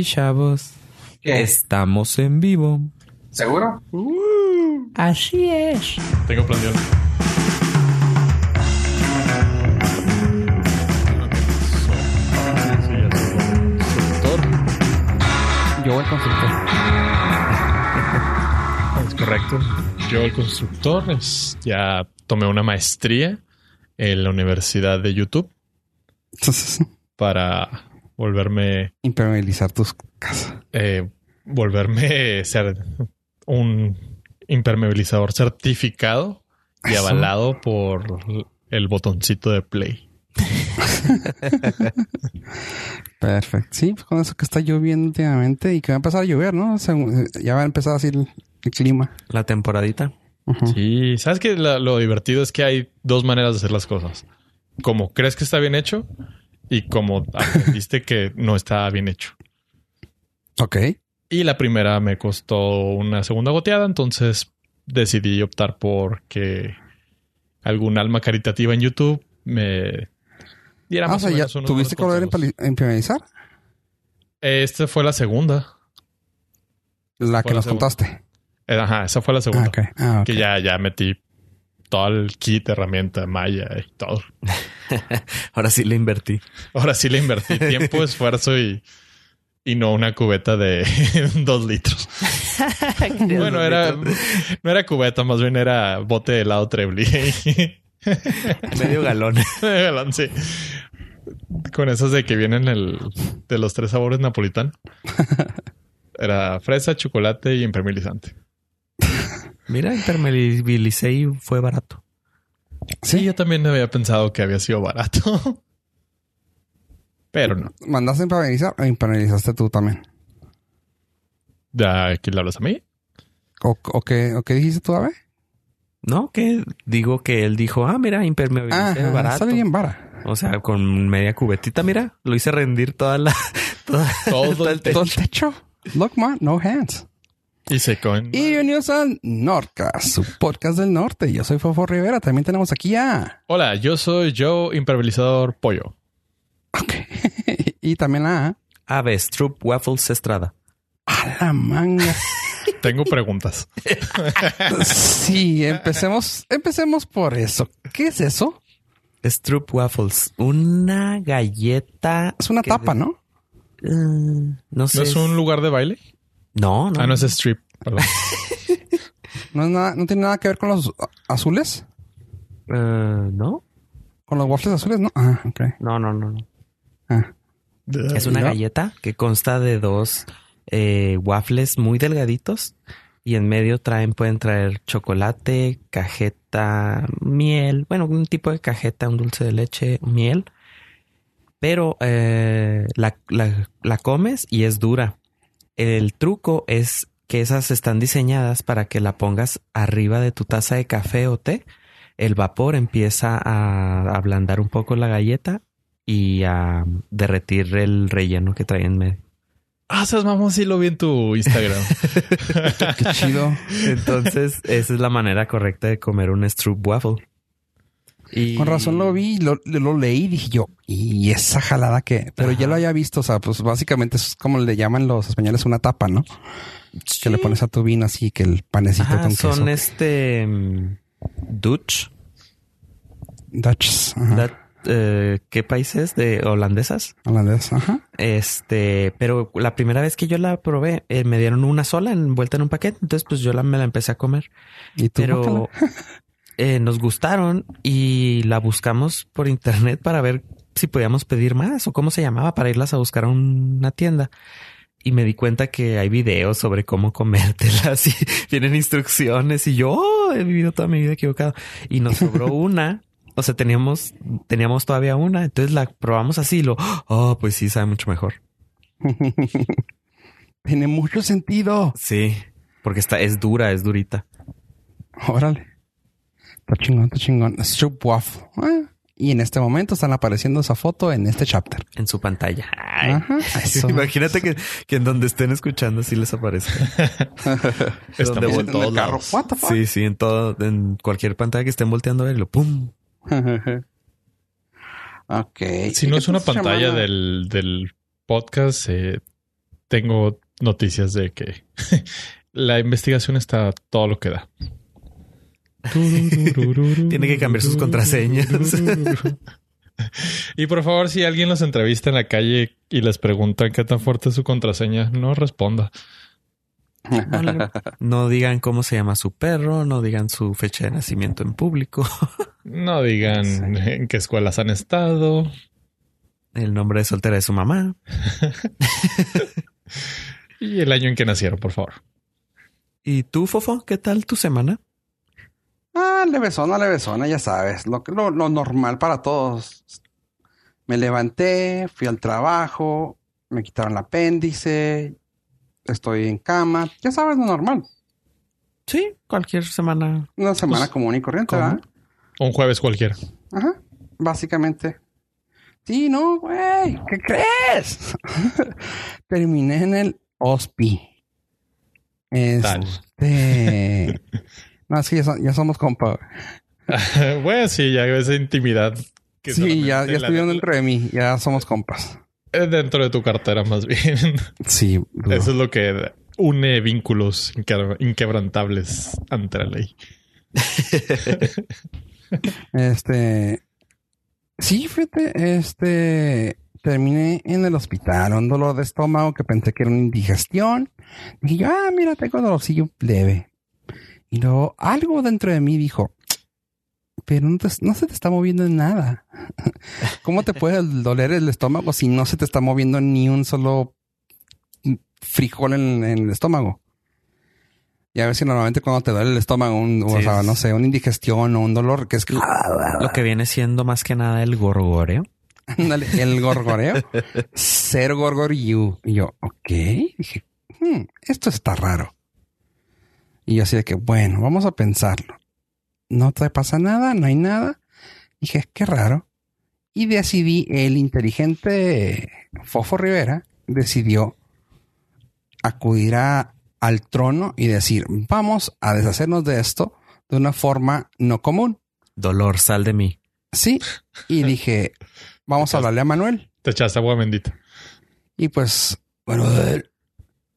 Y chavos, ¿Qué? estamos en vivo. ¿Seguro? Así es. Tengo planeado. Constructor. Yo el constructor. Es correcto. Yo, el constructor, es- ya tomé una maestría en la Universidad de YouTube para volverme, Impermeabilizar tus casas. eh, volverme ser un impermeabilizador certificado y Eso. avalado por el botoncito de play. Perfecto. Sí, pues con eso que está lloviendo últimamente y que va a empezar a llover, ¿no? Según- ya va a empezar así el, el clima. La temporadita. Sí, sabes que lo divertido es que hay dos maneras de hacer las cosas. Como crees que está bien hecho y como aprendiste que no está bien hecho. Ok. Y la primera me costó una segunda goteada, entonces decidí optar por que algún alma caritativa en YouTube me diera Ah, o más sea, o menos tuviste que volver a impermeabilizar. Esta fue la segunda. La que nos contaste. Eh, Ajá, esa fue la Ah, segunda. Ah, ok. Que ya, ya metí todo el kit, herramienta, malla y todo. Ahora sí le invertí. Ahora sí le invertí tiempo, esfuerzo y, y no una cubeta de dos litros. bueno, era, no era cubeta, más bien era bote de helado Trebly. medio galón. Galán, sí. Con esos de que vienen el, de los tres sabores napolitano. Era fresa, chocolate y impermeabilizante. Mira, impermeabilicé y fue barato. Sí, yo también había pensado que había sido barato. Pero no. ¿Mandaste a impermeabilizar o impermeabilizaste tú también? ¿De aquí le hablas a mí? ¿O, o qué, o qué dijiste tú, Ave? No, que digo que él dijo, ah, mira, impermeabilicé Ah, barato. sale bien vara. O sea, con media cubetita, mira, lo hice rendir toda la, toda, Todo el Todo el techo. Look, man, no hands. Y se con... Y bienvenidos al Nordcast, su podcast del norte. Yo soy Fofo Rivera. También tenemos aquí a... Hola, yo soy Joe, impermeabilizador pollo. Ok. y también a... Avestrup Waffles Estrada. A la manga. Tengo preguntas. Sí, empecemos, empecemos por eso. ¿Qué es eso? Strup Waffles, una galleta. Es una tapa, ¿no? Eh, no sé. ¿No es un lugar de baile? No, no. Ah, no es strip. Perdón. No, es nada, no tiene nada que ver con los azules. Eh, no, Con los waffles azules, ¿no? Ah, ok. no, no, no. no. Ah. Es una ¿no? galleta que consta de dos eh, waffles muy delgaditos y en medio traen, pueden traer chocolate, cajeta, miel, bueno, un tipo de cajeta, un dulce de leche, miel. Pero eh, la, la- la comes y es dura. El truco es que esas están diseñadas para que la pongas arriba de tu taza de café o té. El vapor empieza a ablandar un poco la galleta y a derretir el relleno que trae en medio. Ah, seas mamón, sí lo vi en tu Instagram. Qué chido. Entonces, esa es la manera correcta de comer un Stroop Waffle. Y Con razón lo vi, lo, lo leí dije yo, y esa jalada que, pero ya lo había visto, o sea, pues básicamente es como le llaman los españoles una tapa, ¿no? Que le pones a tu vino así, que el panecito Ajá, con queso. son este mm, Dutch. Ajá. Dat- eh, ¿Qué países? De holandesas. Holandés, ajá. Este, pero la primera vez que yo la probé, eh, me dieron una sola envuelta en un paquete. Entonces, pues yo la, me la empecé a comer. Y tú, pero. eh, nos gustaron y la buscamos por internet para ver si podíamos pedir más o cómo se llamaba para irlas a buscar a una tienda. Y me di cuenta que hay videos sobre cómo comértelas y tienen instrucciones y yo oh, he vivido toda mi vida equivocado. Y nos sobró una. O sea, teníamos, teníamos todavía una. Entonces la probamos así y lo, oh, pues sí, sabe mucho mejor. Tiene mucho sentido. Sí, porque está, es dura, es durita. Órale. Está chingón, está chingón. Waffle. Ah, Y en este momento están apareciendo esa foto en este chapter. En su pantalla. Ay. Ajá. Eso. Imagínate que, que en donde estén escuchando sí les aparezca. Estamos Donde en En el carro. What the fuck? Sí, sí, en todo, en cualquier pantalla que estén volteando a verlo, ¡pum! ok. Si no es una pantalla del, del podcast, eh, tengo noticias de que la investigación está todo lo que da. Tiene que cambiar sus contraseñas. y por favor, si alguien los entrevista en la calle y les pregunta qué tan fuerte es su contraseña, no responda. No, digan cómo se llama su perro, no digan su fecha de nacimiento en público. No digan en qué escuelas han estado. El nombre de soltera de su mamá. y el año en que nacieron, por favor. ¿Y tú, Fofo? ¿Qué tal tu semana? Ah, levesona, levesona, ya sabes. Lo, lo, lo normal para todos. Me levanté, fui al trabajo, me quitaron el apéndice, estoy en cama. Ya sabes, lo normal. Sí, cualquier semana. Una semana pues, común y corriente, ¿verdad? Un jueves cualquiera. Ajá, básicamente. Sí, no, güey, ¿qué crees? Terminé en el hospi. Este. no, es que ya, somos compa. bueno, sí, ya esa intimidad. sí, ya, ya estuvieron dentro de mí, ya somos compas. Es dentro de tu cartera, más bien. Sí. Eso es lo que une vínculos inquebrantables ante la ley. este. Sí, fíjate, este. Terminé en el hospital, un dolor de estómago que pensé que era una indigestión. Dije yo, ah, mira, tengo dolorcillo leve. Y luego algo dentro de mí dijo, pero no, se te está moviendo nada. ¿Cómo te puede doler el estómago si no se te está moviendo ni un solo frijol en, el estómago? Y a ver si normalmente cuando te duele el estómago, un, o sea, no sé, una indigestión o un dolor que es que... Lo que viene siendo más que nada el gorgoreo. el gorgoreo. Cero gorgoriu. Y yo, ok. Dije, hmm, esto está raro. Y yo así de que, bueno, vamos a pensarlo no te pasa nada, no hay nada. Dije, qué raro. Y decidí, el inteligente Fofo Rivera decidió acudir al trono y decir, vamos a deshacernos de esto de una forma no común. Dolor, sal de mí. Sí. Y dije, vamos a hablarle a Manuel. Te echaste agua bendita. Y pues, Manuel,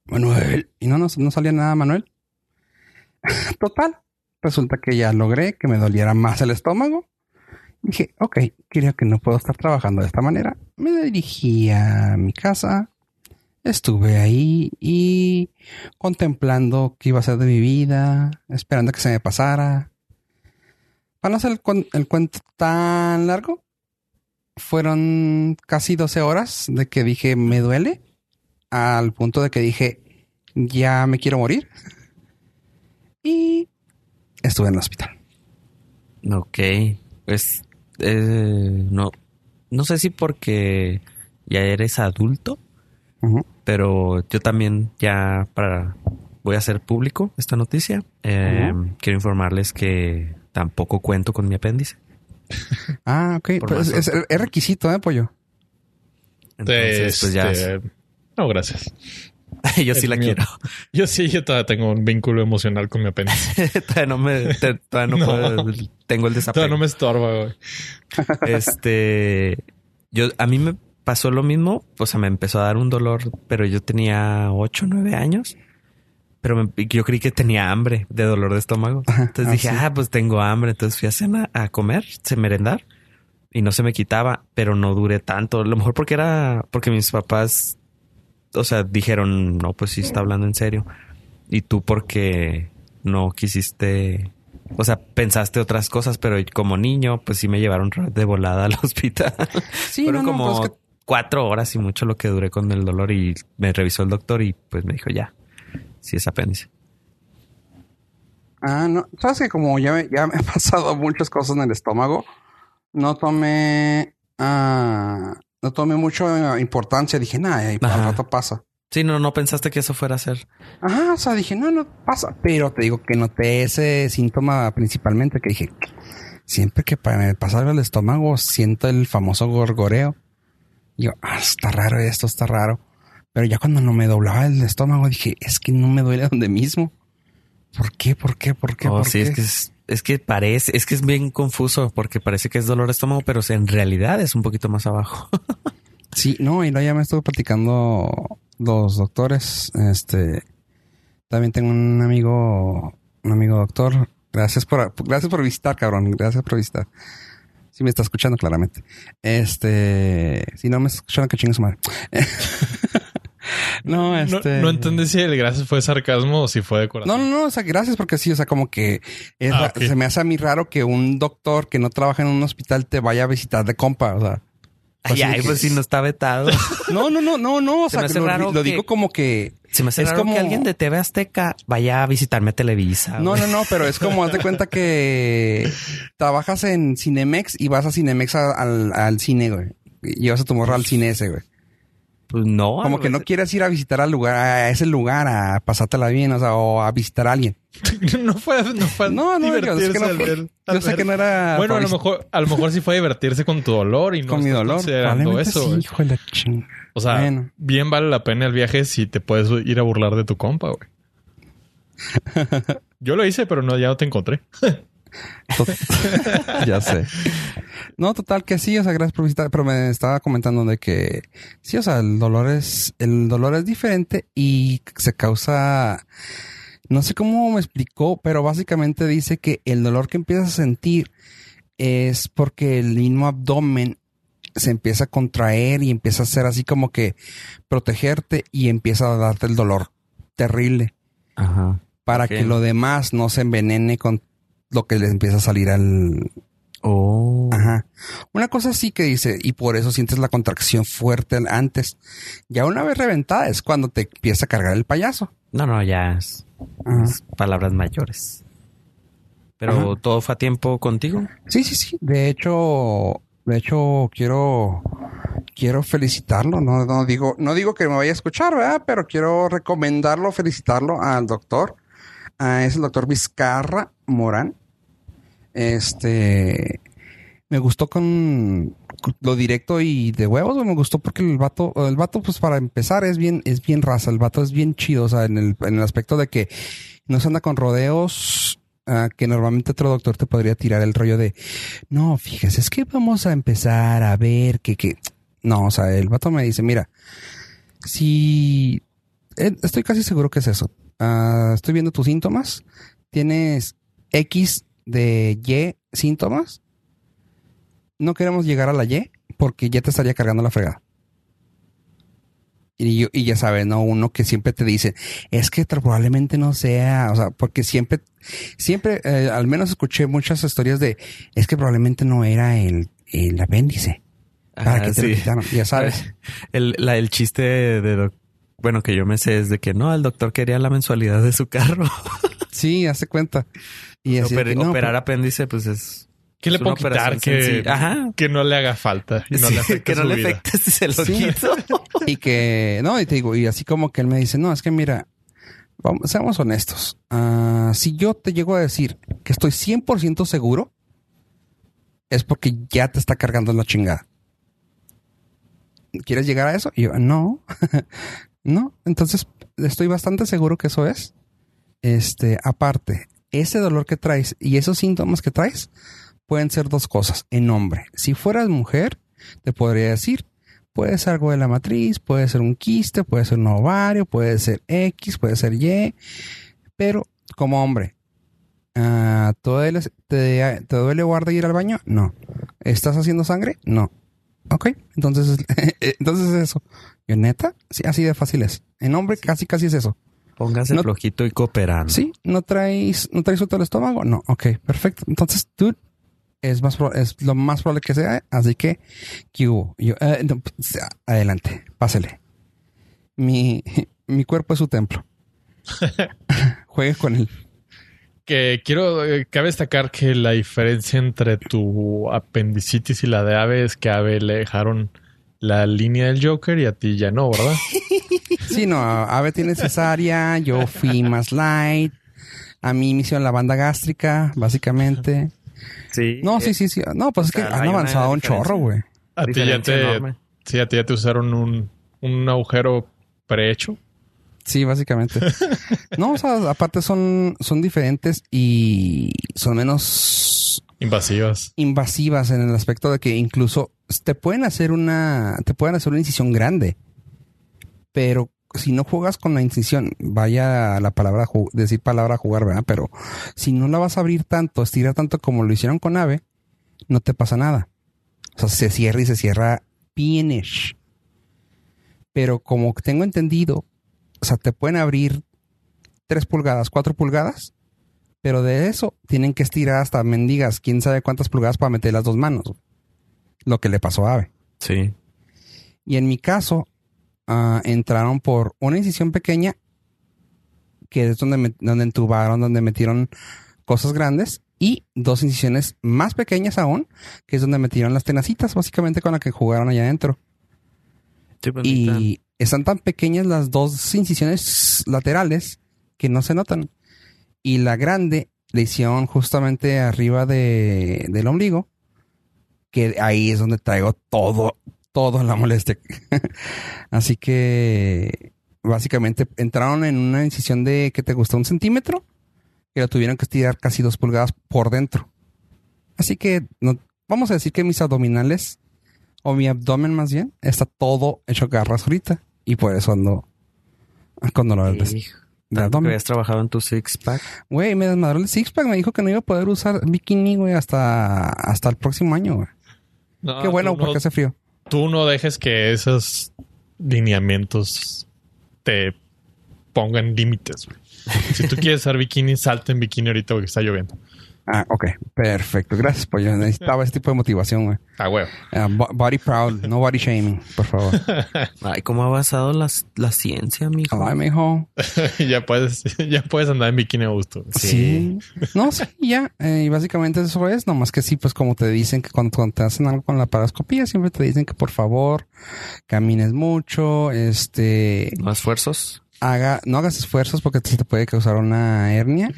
Manuel. Y no, no, no salía nada, Manuel. Total. Resulta que ya logré que me doliera más el estómago. Dije, ok, creo que no puedo estar trabajando de esta manera. Me dirigí a mi casa. Estuve ahí y contemplando qué iba a ser de mi vida, esperando que se me pasara. Para no hacer el, cuento tan largo, fueron casi 12 horas de que dije me duele, al punto de que dije ya me quiero morir. Y estuve en el hospital. Ok, pues eh, no, no sé si porque ya eres adulto, pero yo también ya para voy a hacer público esta noticia. Eh, quiero informarles que tampoco cuento con mi apéndice. Ah, ok. Pues es, requisito, ¿eh, pollo? Entonces, pues ya. Este, no, gracias. yo sí la quiero. Yo sí, yo todavía tengo un vínculo emocional con mi apéndice. todavía no me, todavía no, Puedo, tengo el desapego. Todavía no me estorba, güey. este, yo, a mí me pasó lo mismo. O sea, me empezó a dar un dolor, pero yo tenía 8, 9 años. Pero yo creí que tenía hambre de dolor de estómago. Entonces ah, dije, ah, pues tengo hambre. Entonces fui a cena a comer, a merendar y no se me quitaba, pero no duré tanto. A lo mejor porque era porque mis papás o sea, dijeron, no, pues sí está hablando en serio. Y tú porque no quisiste, o sea, pensaste otras cosas, pero como niño, pues sí me llevaron de volada al hospital. Sí, Fueron como pues cuatro horas y mucho lo que duré con el dolor y me revisó el doctor y pues me dijo ya, sí es apéndice. Ah, no, sabes que como ya me, ya me han pasado muchas cosas en el estómago, no tomé ah, no tomé mucha importancia. Dije, nada, y para rato pasa. Sí, no, no pensaste que eso fuera a ser. Ajá, o sea, dije, no, no pasa. Pero te digo que noté ese síntoma principalmente que dije, siempre que para pasar el estómago siento el famoso gorgoreo. Y yo, ah, está raro esto, está raro. Pero ya cuando no me doblaba el estómago dije, es que no me duele donde mismo. ¿Por qué? ¿Por qué? ¿Por qué? Oh, sí, es que es, que parece, es que es bien confuso porque parece que es dolor de estómago, pero en realidad es un poquito más abajo. sí, no, y no, ya me estuve platicando los doctores. Este, también tengo un amigo, un amigo doctor. Gracias por, gracias por visitar, cabrón. Gracias por visitar. Si me está escuchando claramente. Este, si no me está escuchando, que chingue su madre. no, este. No, entendí si el gracias fue sarcasmo o si fue de corazón. No, no, no. O sea, gracias porque sí, o sea, como que ah, se me hace a mí raro que un doctor que no trabaja en un hospital te vaya a visitar de compa. O sea, Ay, ay, pues si no está vetado. No, no, no, no, no. O sea, lo, digo como que. Se me hace raro como... que alguien de TV Azteca vaya a visitarme a Televisa. No, no, no, pero es como haz de cuenta que trabajas en Cinemex y vas a Cinemex al, al cine, güey. Y vas a tu morra al cine ese, güey. Pues no. Como que no quieres ir a visitar al lugar, a ese lugar, a pasártela bien, o sea, o a visitar a alguien. no fue, no fue no, no, divertirse yo, es que no yo sé que no era. Bueno, a lo mejor, a lo mejor sí fue divertirse con tu dolor y no con mi dolor. eso. hijo de la chingada. O sea, bien vale la pena el viaje si te puedes ir a burlar de tu compa, güey. Yo lo hice, pero no, ya no te encontré. ya sé. No, total que sí, o sea, gracias por visitar, pero me estaba comentando de que sí, o sea, el dolor es, el dolor es diferente y se causa, no sé cómo me explicó, pero básicamente dice que el dolor que empiezas a sentir es porque el mismo abdomen se empieza a contraer y empieza a hacer así como que protegerte y empieza a darte el dolor terrible. Ajá. Para que lo demás no se envenene con lo que le empieza a salir al, Oh. Ajá. Una cosa sí que dice, y por eso sientes la contracción fuerte antes. Ya una vez reventada es cuando te empieza a cargar el payaso. No, no, ya es, palabras mayores. Pero todo fue a tiempo contigo. Sí, sí, sí. De hecho, de hecho, quiero, quiero felicitarlo. No, no digo, no digo que me vaya a escuchar, ¿verdad? Pero quiero recomendarlo, felicitarlo al doctor. Ah, es el doctor Vizcarra Morán. Este me gustó con lo directo y de huevos, me gustó porque el vato, el vato, pues para empezar, es bien, es bien raza, el vato es bien chido, o sea, en el, en el aspecto de que no se anda con rodeos, uh, que normalmente otro doctor te podría tirar el rollo de, no, fíjese, es que vamos a empezar a ver que, que, no, o sea, el vato me dice, mira, si, eh, estoy casi seguro que es eso, uh, estoy viendo tus síntomas, tienes X de Y síntomas, no queremos llegar a la Y porque ya te estaría cargando la fregada. Y, y ya sabes, ¿no? Uno que siempre te dice, es que probablemente no sea, o sea, porque siempre, siempre, eh, al menos escuché muchas historias de, es que probablemente no era el, el apéndice. Para que te ya sabes. El, la, el chiste de, bueno, que yo me sé es de que no, el doctor quería la mensualidad de su carro. sí, hace cuenta. Y así que no, operar apéndice, pues es. ¿Qué le puedo quitar que, que no le haga falta y no le afecte que no le afecte si se lo quito. y que, no, y te digo, y así como que él me dice, no, es que mira, vamos, seamos honestos. Uh, si yo te llego a decir que estoy 100% seguro, es porque ya te está cargando la chingada. ¿Quieres llegar a eso? Y yo, no, no. Entonces, estoy bastante seguro que eso es. Este, aparte, ese dolor que traes y esos síntomas que traes pueden ser dos cosas en hombre. Si fueras mujer, te podría decir, puede ser algo de la matriz, puede ser un quiste, puede ser un ovario, puede ser X, puede ser Y, pero como hombre, uh, ¿te, duele, te, ¿te duele guarda ir al baño? No. ¿Estás haciendo sangre? No. Ok, entonces, entonces es eso. Yo neta, sí, así de fácil es. En hombre casi casi es eso. Póngase flojito y cooperando. Sí, ¿no traes, no traes suelto el estómago? No, ok, perfecto. Entonces, tú es más es lo más probable que sea, así que, ¿qué hubo? Yo, eh, pues, adelante, pásele. Mi, mi cuerpo es su templo. Juegue con él. Que quiero, eh, cabe destacar que la diferencia entre tu apendicitis y la de Ave es que a Ave le dejaron la línea del Joker y a ti ya no, ¿verdad? Sí, no, Ave tiene cesárea, yo fui más light. A mí me hicieron la banda gástrica, básicamente. Sí. No, sí, sí, sí. No, pues es que han avanzado un chorro, güey. A ti ya te, sí, a ti ya te usaron un, un agujero prehecho. Sí, básicamente. no, o sea, aparte son, son diferentes y son menos invasivas. Invasivas en el aspecto de que incluso te pueden hacer una, te pueden hacer una incisión grande pero si no juegas con la incisión, vaya la palabra, decir palabra jugar, ¿verdad? Pero si no la vas a abrir tanto, estirar tanto como lo hicieron con Ave, no te pasa nada. O sea, se cierra y se cierra bienish. Pero como tengo entendido, o sea, te pueden abrir 3 pulgadas, 4 pulgadas, pero de eso tienen que estirar hasta mendigas, quién sabe cuántas pulgadas para meter las dos manos. Lo que le pasó a Ave. Sí. Y en mi caso, uh, entraron por una incisión pequeña, que es donde, me, donde entubaron, donde metieron cosas grandes, y dos incisiones más pequeñas aún, que es donde metieron las tenacitas, básicamente con las que jugaron allá adentro. y están tan pequeñas las dos incisiones laterales que no se notan. Y la grande le hicieron justamente arriba de, del ombligo, que ahí es donde traigo todo, todo la molestia. Así que básicamente entraron en una incisión de que te gusta un centímetro y la tuvieron que estirar casi dos pulgadas por dentro. Así que no, vamos a decir que mis abdominales o mi abdomen más bien está todo hecho garras ahorita y por eso ando con dolores de, de abdomen. ¿Habías trabajado en tu six pack? Güey, me desmadró el six pack, me dijo que no iba a poder usar bikini, güey, hasta, hasta el próximo año, güey. Qué bueno, porque hace frío tú no dejes que esos lineamientos te pongan límites. Si tú quieres usar bikini, salte en bikini ahorita porque está lloviendo. Ah, ok. Perfecto. Gracias, pues yo necesitaba ese tipo de motivación, güey. Ah, güey. body proud, no body shaming, por favor. Ay, ¿cómo ha basado la, la ciencia, mijo? Ay, mijo. ya puedes, ya puedes andar en bikini a gusto. Sí. No, sí, ya. Eh, y básicamente eso es, nomás que sí, pues como te dicen que cuando, te hacen algo con la parascopía, siempre te dicen que por favor camines mucho, este... ¿No esfuerzos? Haga, no hagas esfuerzos porque se te puede causar una hernia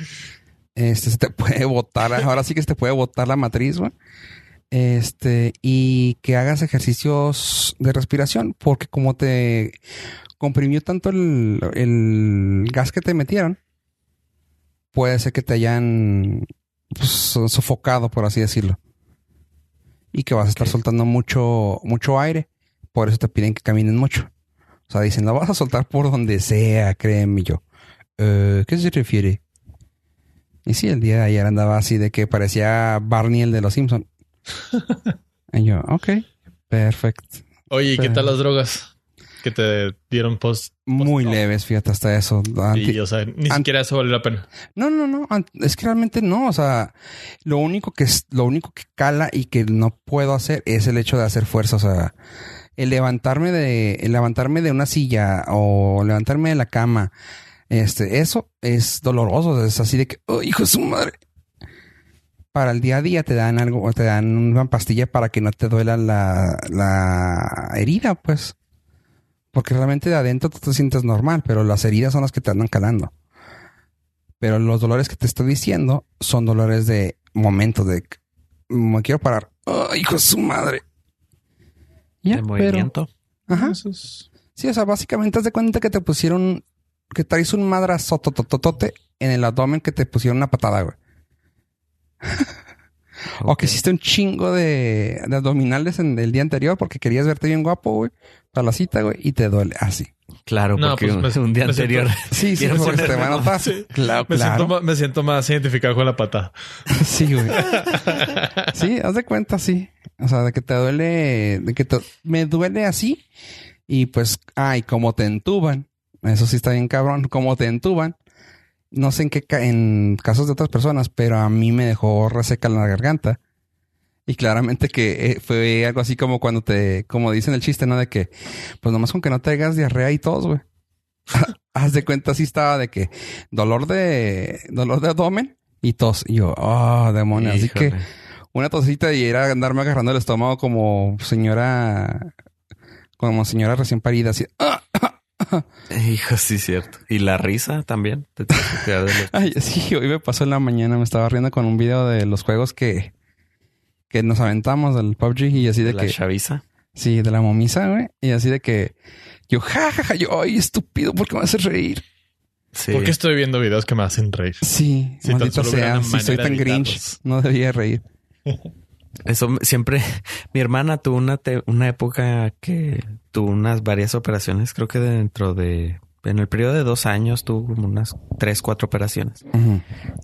este se te puede botar, ahora sí que se te puede botar la matriz, güey. Este, y que hagas ejercicios de respiración, porque como te comprimió tanto el, gas que te metieron, puede ser que te hayan pues, sofocado, por así decirlo. Y que vas a estar soltando mucho, mucho aire. Por eso te piden que caminen mucho. O sea, dicen, la vas a soltar por donde sea, créeme yo. Eh, ¿Qué se refiere? Y sí, el día de ayer andaba así de que parecía Barney el de los Simpsons. y yo, ok, perfecto. Oye, ¿y qué tal las drogas? Que te dieron post. Muy leves, fíjate, hasta eso. y, o sea, ni siquiera eso vale la pena. No, no, no. Es que realmente no. O sea, lo único que es, lo único que cala y que no puedo hacer es el hecho de hacer fuerza. O sea, el levantarme de, el levantarme de una silla o levantarme de la cama este, eso es doloroso, es así de que, oh, hijo de su madre. Para el día a día te dan algo, te dan una pastilla para que no te duela la, la herida, pues. Porque realmente de adentro tú te sientes normal, pero las heridas son las que te andan calando. Pero los dolores que te estoy diciendo son dolores de momentos de me quiero parar. Oh, hijo de su madre. Ya, de movimiento. ajá. Sí, o sea, básicamente haz de cuenta que te pusieron que traes un madrazo totototote en el abdomen que te pusieron una patada, güey. O que hiciste un chingo de, abdominales en el día anterior porque querías verte bien guapo, güey, para la cita, güey, y te duele así. Claro, porque pues un, día anterior. sí, sí, porque te va a notar. Claro, me, Siento, me siento más identificado con la patada. sí, güey. sí, haz de cuenta, sí. O sea, de que te duele, de que me duele así. Y pues, ay, como te entuban. Eso sí está bien cabrón. Como te entuban. No sé en qué en casos de otras personas, pero a mí me dejó reseca la garganta. Y claramente que eh, fue algo así como cuando te, como dicen el chiste, ¿no? De que, pues nomás con que no te hagas diarrea y tos, güey. Haz de cuenta, sí estaba de que dolor de, dolor de abdomen y tos. Y yo, oh, demonios. Así que una tosita y era andarme agarrando el estómago como señora, como señora recién parida, así, ¡ah! Hijo, sí, cierto. ¿Y la risa también? Ay, sí, hoy me pasó en la mañana, me estaba riendo con un video de los juegos que, que nos aventamos del PUBG y así de, ¿De que... La chaviza. Sí, de la momisa, güey. Y así de que yo, jajaja, yo, ay, estúpido, ¿por qué me haces reír? Sí. ¿Por qué estoy viendo videos que me hacen reír? Sí, si maldito sea, si soy tan grinch, no debía reír. Eso siempre, mi hermana tuvo una, una época que tuvo unas varias operaciones, creo que dentro de en el periodo de dos años tuvo como unas tres, cuatro operaciones.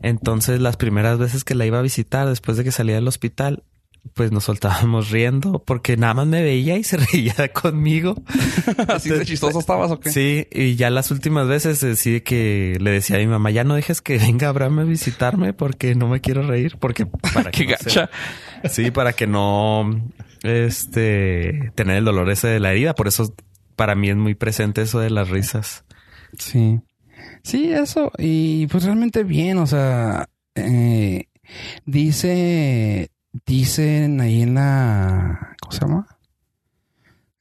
Entonces, las primeras veces que la iba a visitar después de que salía del hospital, pues nos soltábamos riendo porque nada más me veía y se reía conmigo. Así de chistoso estabas o qué? Sí, y ya las últimas veces decidí que le decía a mi mamá, ya no dejes que venga Abraham a visitarme porque no me quiero reír, porque para que gacha. Sí, para que no este tener el dolor ese de la herida. Por eso para mí es muy presente eso de las risas. Sí. Sí, eso. Y pues realmente bien, o sea, eh, dice, dicen ahí en la, ¿cómo se llama?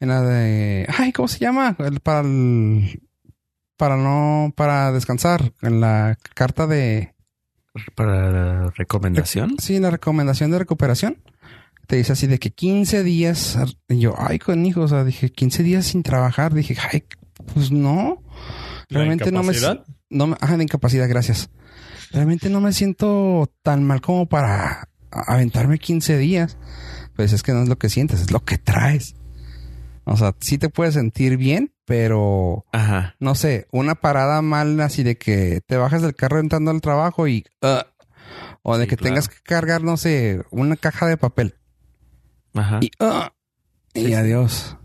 En la de, ay, ¿cómo se llama? para el, para no, para descansar, en la carta de... ¿Para la recomendación? Sí, la recomendación de recuperación. Te dice así de que 15 días. Y yo, ay, con hijos, o sea, dije 15 días sin trabajar. Dije, ay, pues no. Realmente no me, no me. Ajá, de incapacidad, gracias. Realmente no me siento tan mal como para aventarme 15 días. Pues es que no es lo que sientes, es lo que traes. O sea, sí te puedes sentir bien, pero Ajá. no sé, una parada mal así de que te bajas del carro entrando al trabajo y uh, o de Sí, que claro. tengas que cargar, no sé, una caja de papel Ajá. y uh, y Sí, sí. adiós.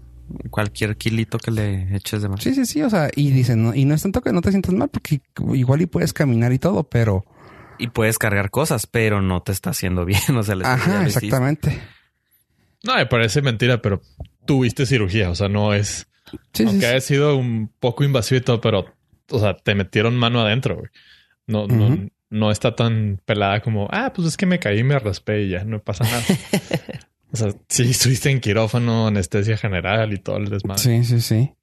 Cualquier kilito que le eches de más. Sí, sí, sí, o sea, y dicen, no, y no es tanto que no te sientas mal porque igual y puedes caminar y todo, pero Y puedes cargar cosas, pero no te está haciendo bien. O sea, le- ya ajá, exactamente. No, me parece mentira, pero tuviste cirugía. O sea, no es. Sí, sí, aunque sí. haya sido un poco invasivo y todo, pero, o sea, te metieron mano adentro, güey. No, no, Ujú. no está tan pelada como, ah, pues es que me caí, me raspé y ya no pasa nada. o sea, sí, estuviste en quirófano, anestesia general y todo el desmadre. Sí, sí, sí.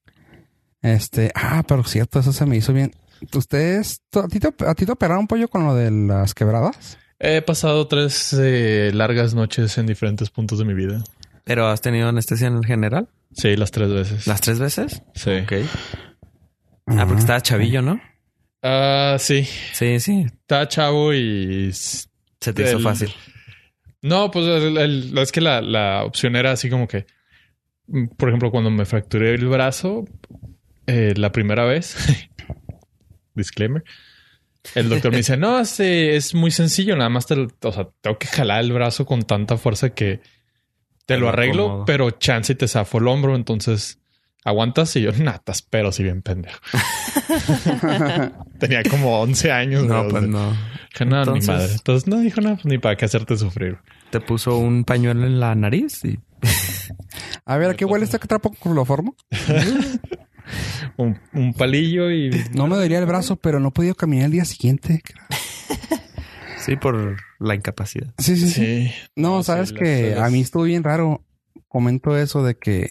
Este, ah, pero cierto, eso se me hizo bien. ¿Ustedes, a ti te, a ti te operaron pollo con lo de las quebradas? He pasado tres eh, largas noches en diferentes puntos de mi vida. Pero has tenido anestesia en el general. Sí, las tres veces. ¿Las tres veces? Sí. Ok. Ah, porque estaba chavillo, ¿no? Ah, sí. Sí, sí. Estaba chavo y Se te hizo fácil. No, pues el- el- es que la, la opción era así como que, mm, por ejemplo, cuando me fracturé el brazo eh, la primera vez, disclaimer, el doctor me dice, no, es, es muy sencillo, nada más te, o sea, tengo que jalar el brazo con tanta fuerza que te lo lo arreglo, acomodo. pero chance y te zafo el hombro, entonces aguantas y yo, natas, pero si bien pendejo. Tenía como 11 años. No, pues no. Dije, no, Entonces- ni madre. Entonces no dijo nada, pues, ni para qué hacerte sufrir. Te puso un pañuelo en la nariz y A ver, ¿a qué huele este trapo cloroformo? un, un palillo y No me dolía el brazo, pero no he podido caminar el día siguiente. sí, por la incapacidad. Sí, sí, sí. sí. No, No, sabes sí, que las- a mí estuvo bien raro. Comento eso de que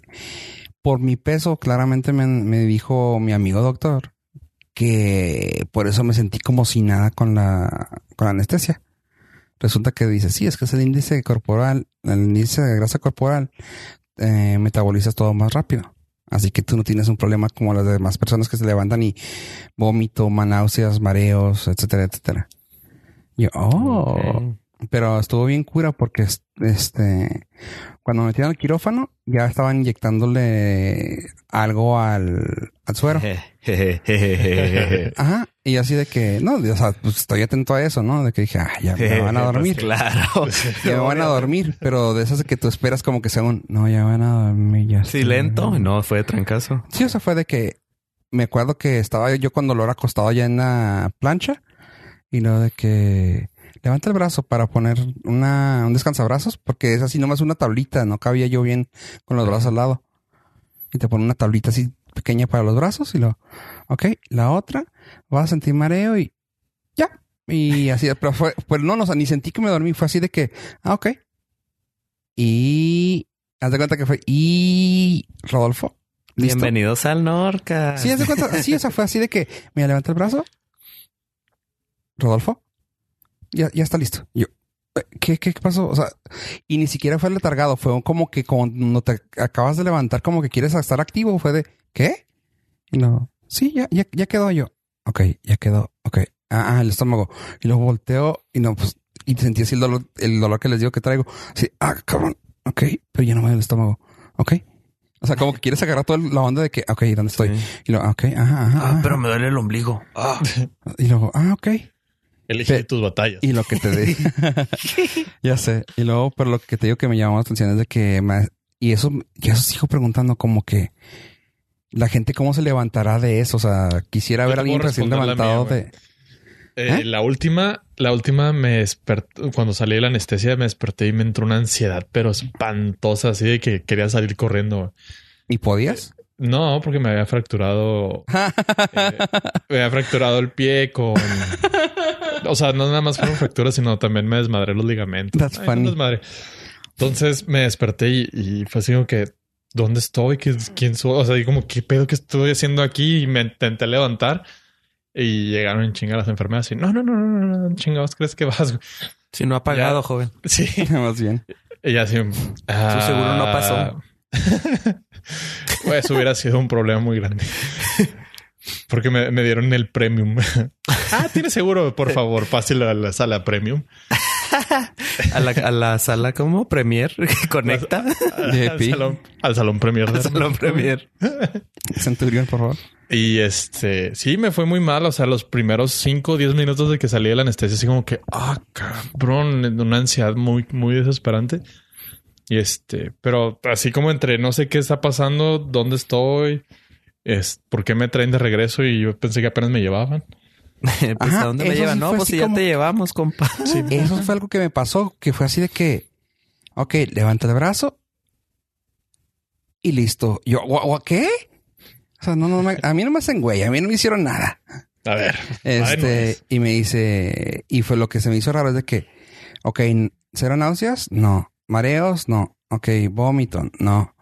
por mi peso, claramente me, me dijo mi amigo doctor que por eso me sentí como si nada con la, con la anestesia. Resulta que dice, sí, es que es el índice corporal, el índice de grasa corporal, eh, metabolizas todo más rápido. Así que tú no tienes un problema como las demás personas que se levantan y vómito, náuseas, mareos, etcétera, etcétera. Yo, oh. Pero estuvo bien cura porque es- este cuando me metieron al quirófano ya estaban inyectándole algo al, al suero. Ajá. Y así de que, no, o sea, pues estoy atento a eso, ¿no? De que dije, ah, ya me van a dormir. Pues claro. ya me van a dormir. Pero de esas de que tú esperas como que sea un, no, ya van a dormir. Ya Sí, lento. No, fue de trancazo. Sí, o sea, fue de que me acuerdo que estaba yo con dolor acostado ya en la plancha y luego de que levanta el brazo para poner una, un descansabrazos porque es así nomás una tablita, no cabía yo bien con los brazos al lado. Y te pone una tablita así pequeña para los brazos y lo, ok, la otra, vas a sentir mareo y ya. Y así, pero fue, pues no, no, o sea, ni sentí que me dormí, fue así de que, ah, ok. Y haz de cuenta que fue, y Rodolfo. ¿listo? Bienvenidos al Norca. Sí, haz de cuenta, sí, o sea, fue así de que me levanta el brazo. Rodolfo, ya, ya está listo. Y yo, "Eh, ¿qué, qué pasó? O sea, y ni siquiera fue letargado, fue como que cuando te acabas de levantar, como que quieres estar activo, fue de, ¿qué? Y no, sí, ya, ya, ya quedó yo. Ok, ya quedó, ok. Ah, ah, el estómago. Y luego volteo y no, pues, y sentí así el dolor, el dolor que les digo que traigo. Sí, ah, cabrón, ok, pero ya no me duele el estómago. Ok. O sea, como que quieres agarrar toda la onda de que, ok, ¿dónde estoy? Sí. Y luego, ok, ajá, ajá. Ah, ajá. pero me duele el ombligo. Ah. Y luego, ah, ok. Elige Pe- tus batallas. Y lo que te di. ya sé. Y luego, pero lo que te digo que me llamó la atención es de que me- y eso, y eso sigo preguntando como que la gente cómo se levantará de eso. O sea, quisiera Yo ver te a alguien recién levantado mía, de. Eh, ¿Eh? La última, la última me despertó, cuando salí de la anestesia me desperté y me entró una ansiedad, pero espantosa, así de que quería salir corriendo. ¿Y podías? No, porque me había fracturado, eh, me había fracturado el pie con, o sea, no nada más fueron fracturas, sino también me desmadré los ligamentos. That's Ay, funny. un desmadre. Entonces me desperté y, y fue así como que, ¿dónde estoy? ¿Qué- ¿Quién soy? O sea, y como, ¿qué pedo que estoy haciendo aquí? Y me intenté levantar y llegaron en chinga las enfermeras y no, no, no, no, no, no, chingados, ¿crees que vas? güey?" Si no ha pagado, Ya. joven. Sí. Más bien. Y así. ah, seguro no pasó. pues hubiera sido un problema muy grande. Porque me, me dieron el premium. ah, tiene seguro, por favor, páselo a la sala premium. A la, a la sala como Premier que conecta al, salón, al salón premier. al salón Premier. Centurión, por favor. Y este, sí, me fue muy mal. O sea, los primeros 5 o 10 minutos de que salí de la anestesia, así como que, ah, cabrón, una ansiedad muy, muy desesperante. Y este, pero así como entre no sé qué está pasando, dónde estoy, es por qué me traen de regreso y yo pensé que apenas me llevaban. pues Ajá, a dónde me llevan? sí no, pues si ya como- te llevamos, compa. Eso fue algo que me pasó, que fue así de que, ok, levanta el brazo y listo. Yo, "¿Gua- gua- ¿qué? O sea, no, no, me- a mí no me hacen güey, a mí no me hicieron nada. A ver. Este, y me dice, y fue lo que se me hizo raro es de que, ok, ¿cero náuseas? No. ¿Mareos? No. Ok, vómito, no.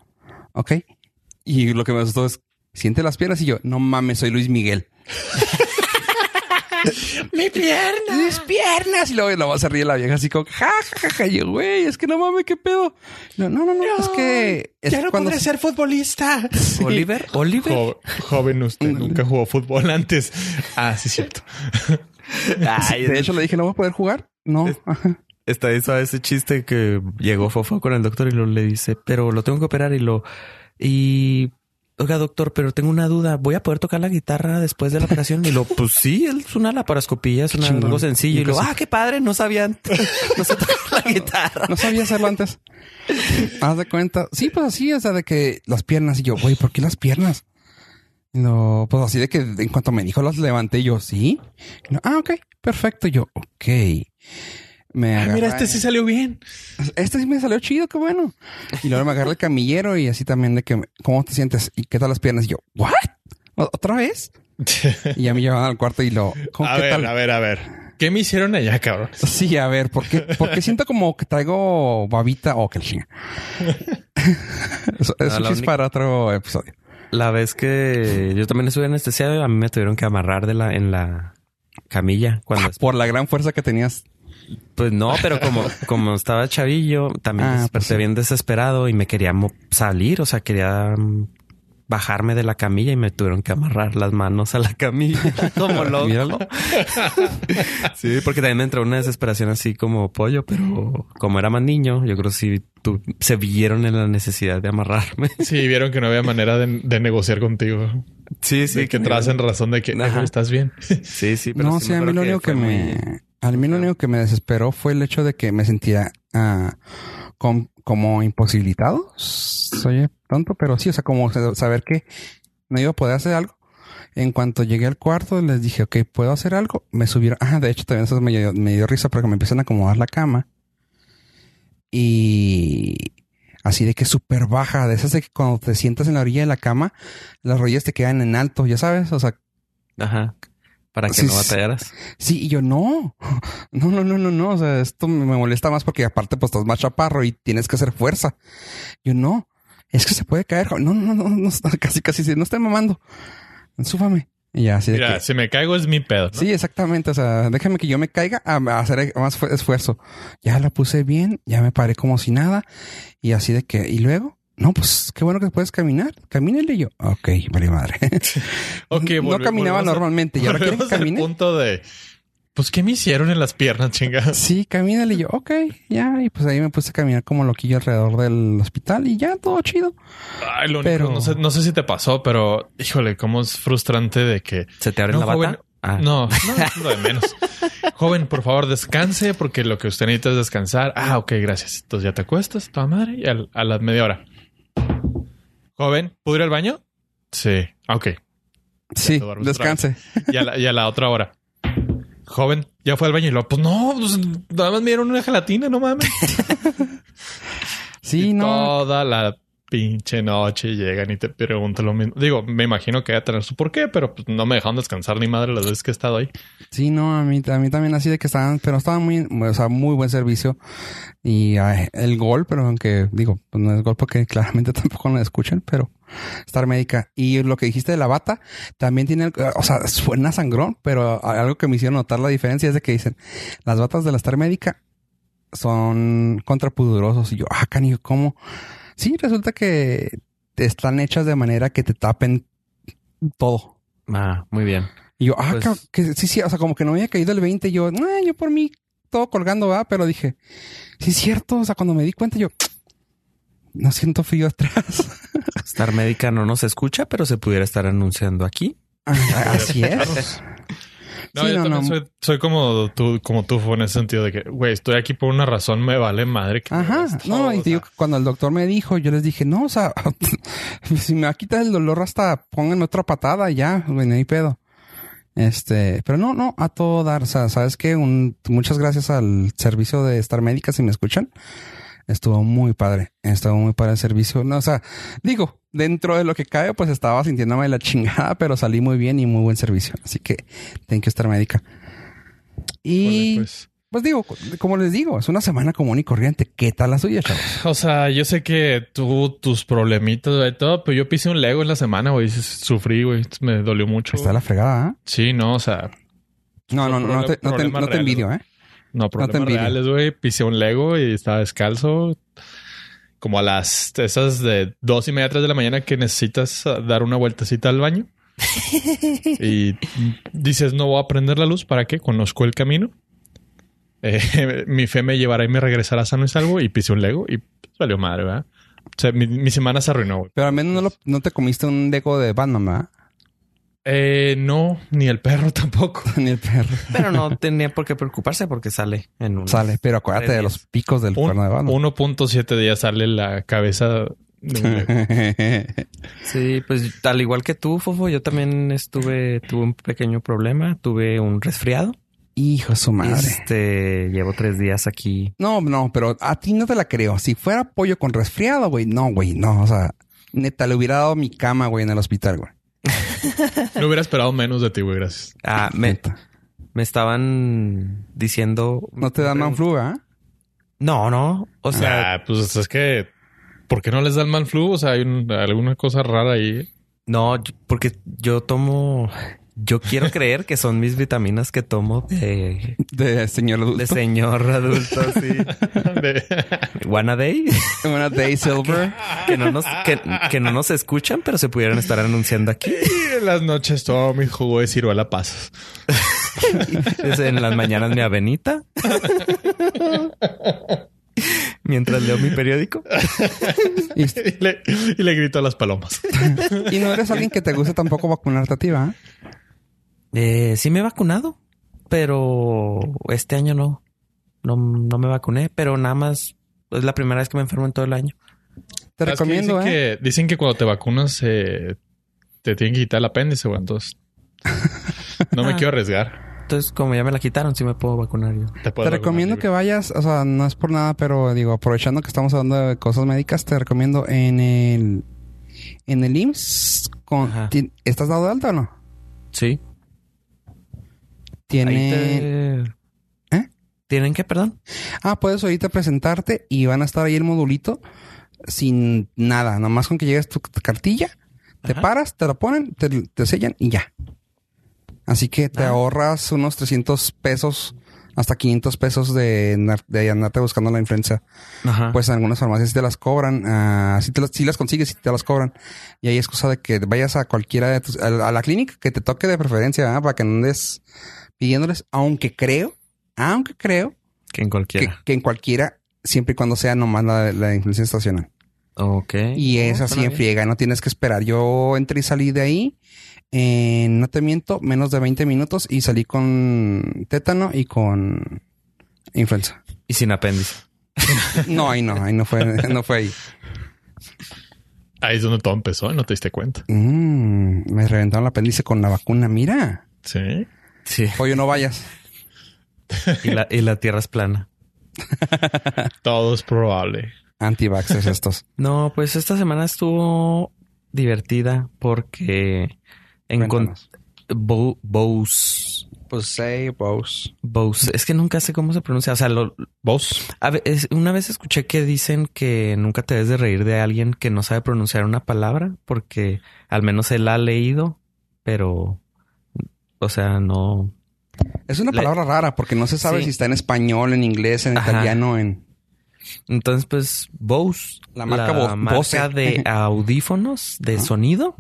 Ok. Y lo que me asustó es, siente las piernas y yo, no mames, soy Luis Miguel. ¡Mi pierna! mis piernas. Y luego, luego se ríe la vieja así como, ja, ja, ja, ja. Y yo, güey, es que no mames, qué pedo. No, no, no, es que es cuando ser futbolista. Oliver, Oliver. Jo- joven, usted nunca jugó fútbol antes. Ah, sí, cierto. Ay, de hecho le dije, ¿no voy a poder jugar? No. Ajá. Está eso ese chiste que llegó Fofo con el doctor y lo le dice, pero lo tengo que operar y lo y oiga doctor, pero tengo una duda, voy a poder tocar la guitarra después de la operación y lo pues sí, es una laparoscopía, es una- algo sencillo y lo ah qué padre, no sabían, no sé tocar la guitarra. No sabía hacerlo antes. Haz de cuenta. Sí, pues así, o sea, de que las piernas. Y yo, güey, ¿por qué las piernas? Lo, pues así de que en cuanto me dijo las levanté y yo, sí. Lo, ah, ok, perfecto. Yo, ok. Me Ah, mira, este sí salió bien. Este sí me salió chido, qué bueno. Y luego me agarra el camillero y así también de que, ¿cómo te sientes? ¿Y qué tal las piernas? Y yo, ¿what? ¿O- ¿Otra vez? Y ya me llevaban al cuarto y lo, ¿cómo, A qué ver, tal? a ver, a ver. ¿Qué me hicieron allá, cabrón? Sí, a ver, ¿por qué? Porque siento como que traigo babita o que el chinga. Eso es No, única- para otro episodio. La vez que yo también estuve anestesiado, a mí me tuvieron que amarrar de la en la camilla cuando Por la gran fuerza que tenías. Pues no, pero como, como estaba chavillo, también Ah, pues bien desesperado y me quería salir, o sea, quería mm, bajarme de la camilla y me tuvieron que amarrar las manos a la camilla como loco. Míralo. Sí, porque también me entró una desesperación así como pollo, pero como era más niño, yo creo que sí se vieron en la necesidad de amarrarme. Sí, vieron que no había manera de, de negociar contigo. Sí, Sí, que entras en razón de que "Eh, Ajá. güey, estás bien. Sí, sí, pero No, sí a mí lo único que me... A mí lo único que me desesperó fue el hecho de que me sentía ah, com- como imposibilitado. Soy tonto, pero sí, o sea, como sa- saber que no iba a poder hacer algo. En cuanto llegué al cuarto, les dije, ok, ¿puedo hacer algo? Me subieron. Ah, de hecho, también eso me dio, me dio risa porque me empiezan a acomodar la cama. Y así de que súper baja, de esas de que cuando te sientas en la orilla de la cama, las rodillas te quedan en alto, ya sabes, o sea, Ajá. Para que Sí, no batallaras. Sí, y yo no, no, no, no, no, no. O sea, esto me molesta más porque aparte pues estás más chaparro y tienes que hacer fuerza. Yo no, es que se puede caer. No, no, no, no, casi, casi, sí, no estoy mamando. Súbame. Y ya, así de Mira, que- si me caigo es mi pedo. ¿no? Sí, exactamente. O sea, déjame que yo me caiga a hacer más fu- esfuerzo. Ya la puse bien, ya me paré como si nada. Y así de que, y luego, no, pues qué bueno que puedes caminar. Camínale y yo. Ok, vale madre. Ok, no caminaba volvemos a- normalmente y ahora quieren camine. punto de pues, ¿qué me hicieron en las piernas, chingadas? Sí, camínale. Y yo, ok, ya. Y pues ahí me puse a caminar como loquillo alrededor del hospital y ya, todo chido. Ay, lo único, Pero- no sé, no sé si te pasó, pero híjole, cómo es frustrante de que ¿Se te abre No, la bata? joven. Ah. No, no, lo de menos. Joven, por favor, descanse porque lo que usted necesita es descansar. Ah, ok, gracias. Entonces ya te acuestas, toda madre, y al- a la media hora. Joven, ¿puedo ir al baño? Sí, ok. Sí, descanse. Y a la, y a la otra hora. Joven, ya fue al baño y luego, pues no, pues nada más me dieron una gelatina, no mames. Sí, Y no. Toda la pinche noche llegan y te preguntan lo mismo. Digo, me imagino que va a tener su porqué, pero pues no me dejaron descansar ni madre las veces que he estado ahí. Sí, no, a mí, a mí también así de que estaban, pero estaban muy, o sea, muy buen servicio. Y el gol, pero aunque digo, pues no es gol porque claramente tampoco lo escuchan, pero Star Médica. Y lo que dijiste de la bata, también tiene, o sea, suena sangrón, pero algo que me hicieron notar la diferencia es de que dicen, las batas de la Star Médica son contrapudurosos. Y yo, ah, canijo, ¿cómo? Sí, resulta que están hechas de manera que te tapen todo. Ah, muy bien. Y yo, ah, Pues- que sí, sí, o sea, como que no me había caído el 20. Y yo, no, yo por mí todo colgando, va, pero dije, sí es cierto. O sea, cuando me di cuenta, yo no siento frío atrás. Star Médica no nos escucha, pero se pudiera estar anunciando aquí. Ah, Así es. No, Sí, yo no, también no. Soy, soy como tú, como tú fue en ese sentido de que, güey, estoy aquí por una razón, me vale madre. Que Ajá. No, todo, y digo, sea. cuando el doctor me dijo, yo les dije, no, o sea, si me va a quitar el dolor hasta pongan otra patada y ya, güey, no hay pedo. Este, pero no, no, a todo dar. O sea, sabes que muchas gracias al servicio de Star Médica, si me escuchan. Estuvo muy padre. Estuvo muy padre el servicio. No, o sea, digo, dentro de lo que cabe, pues estaba sintiéndome la chingada, pero salí muy bien y muy buen servicio. Así que, thank you, Star Médica. Y, pues. pues. digo, como les digo, es una semana común y corriente. ¿Qué tal la suya, chavos? O sea, yo sé que tú, tus problemitas y todo, pero yo pisé un Lego en la semana, güey. Sufrí, güey. Me dolió mucho. Está la fregada, ¿ah? Sí, no, o sea, No, no, no, no te, no te, no te envidio, ¿eh? No, problemas envidio. reales, güey. Pisé un Lego y estaba descalzo. Como a las esas de dos y media, tres de la mañana que necesitas dar una vueltecita al baño. y dices, no voy a prender la luz. ¿Para qué? Conozco el camino. Eh, mi fe me llevará y me regresará sano y salvo. Y pisé un Lego y salió madre, ¿verdad? O sea, mi, mi semana se arruinó, güey. Pero al menos no, lo- no te comiste un deco de Batman, ¿verdad? Eh, no, ni el perro tampoco. Ni el perro. Pero no tenía por qué preocuparse porque sale en un... Sale, pero acuérdate de los picos del Un- cuerno de Batman. 1.7 días sale la cabeza de un Lego. Sí, pues al igual que tú, Fofo, yo también estuve, tuve un pequeño problema, tuve un resfriado. Hijo de su madre. Este, llevo tres días aquí. No, no, pero a ti no te la creo. Si fuera pollo con resfriado, güey, no, güey, no. O sea, neta, le hubiera dado mi cama, güey, en el hospital, güey. No hubiera esperado menos de ti, güey. Gracias. Ah, me, me estaban diciendo. No te dan manflu, ¿ah? No, no. O sea, Ah, pues es que, ¿por qué no les da el man flu? O sea, hay un- alguna cosa rara ahí. no, porque yo tomo. Yo quiero creer que son mis vitaminas que tomo de, De señor adulto. de señor adulto, sí. De- Wanna Day. Una Day Silver. que no nos, que, que no nos escuchan, pero se pudieran estar anunciando aquí. Y en las noches todo mi jugo de ciruela pasas. En las mañanas mi avenita. Mientras leo mi periódico. Y, y, le, y le grito a las palomas. y no eres alguien que te guste tampoco vacunarte a ti, ¿va? Eh, sí me he vacunado, pero este año no. No, no me vacuné, pero nada más es la primera vez que me enfermo en todo el año. Te recomiendo, dicen ¿eh? Que, dicen que cuando te vacunas eh, te tienen que quitar el apéndice, güey. Entonces, no me Ah. quiero arriesgar. Entonces, como ya me la quitaron, sí me puedo vacunar yo. Te, recomiendo que vayas, o sea, no es por nada, pero digo, aprovechando que estamos hablando de cosas médicas, te recomiendo en el en el IMSS con ¿estás dado de alta o no? Sí. Tiene te- ¿Eh? ¿Tienen que, perdón? Ah, puedes ahorita presentarte y van a estar ahí el modulito sin nada, nomás con que llegues tu cartilla, te Ajá. paras, te la ponen, te, te sellan y ya. Así que te Ah. ahorras unos 300 pesos hasta 500 pesos de, de andarte buscando la influenza. Ajá. Pues en algunas farmacias sí te las cobran, ah, sí, te las, sí las consigues y te las cobran. Y ahí es cosa de que vayas a cualquiera de tus, a, a la clínica que te toque de preferencia, ¿ah? para que no andes pidiéndoles, aunque creo, aunque creo Que en cualquiera. que en cualquiera, siempre y cuando sea nomás la, la influencia estacional. Ok. Y No, es así en friega, no tienes que esperar. Yo entré y salí de ahí en, no te miento, menos de 20 minutos y salí con tétano y con influenza. Y sin apéndice. No, ahí no, ahí no fue, no fue ahí. Ahí es donde todo empezó no te diste cuenta. Mm, me reventaron el apéndice con la vacuna. Mira, Sí. Sí. pollo, no vayas. Y la, y la tierra es plana. Todo es probable. Anti-vaxxers estos. No, pues esta semana estuvo divertida porque encontré Cuéntanos. Bose. Pues say, Bose. Bose. Es que nunca sé cómo se pronuncia. O sea, lo, es- una vez escuché que dicen que nunca te debes de reír de alguien que no sabe pronunciar una palabra porque al menos él ha leído, pero, o sea, no. Es una Le- palabra rara porque no se sabe Sí. si está en español, en inglés, en Ajá. italiano, en... Entonces, pues Bose, La marca Bo- marca de audífonos de Ajá. sonido,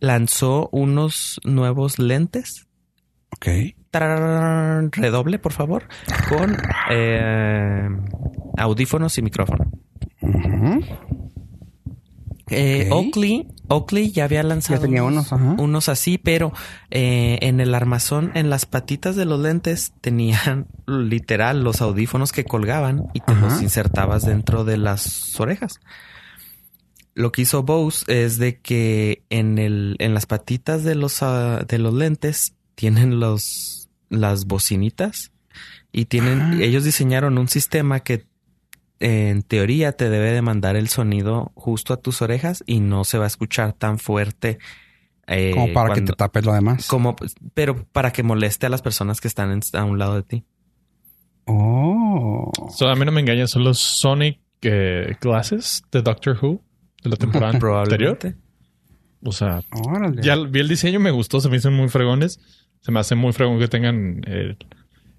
lanzó unos nuevos lentes. Ok. Tararán, redoble, por favor, con eh, audífonos y micrófono. Eh. Oakley, Oakley ya había lanzado Ya tenía unos, unos así, pero eh, en el armazón, en las patitas de los lentes, tenían literal los audífonos que colgaban y te Ajá. los insertabas dentro de las orejas. Lo que hizo Bose es de que en el, en las patitas de los, ah, de los lentes tienen los, las bocinitas y tienen, ellos diseñaron un sistema que en teoría te debe de mandar el sonido justo a tus orejas y no se va a escuchar tan fuerte. eh, Como para que te tapes lo demás. como, pero para que moleste a las personas que están en- a un lado de ti. Oh. So, a mí no me engañan, son los Sonic eh, Glasses de Doctor Who de la temporada anterior. Probablemente. O sea, Órale. ya vi el diseño, me gustó, se me hicieron muy fregones. Se me hace muy fregón que tengan el,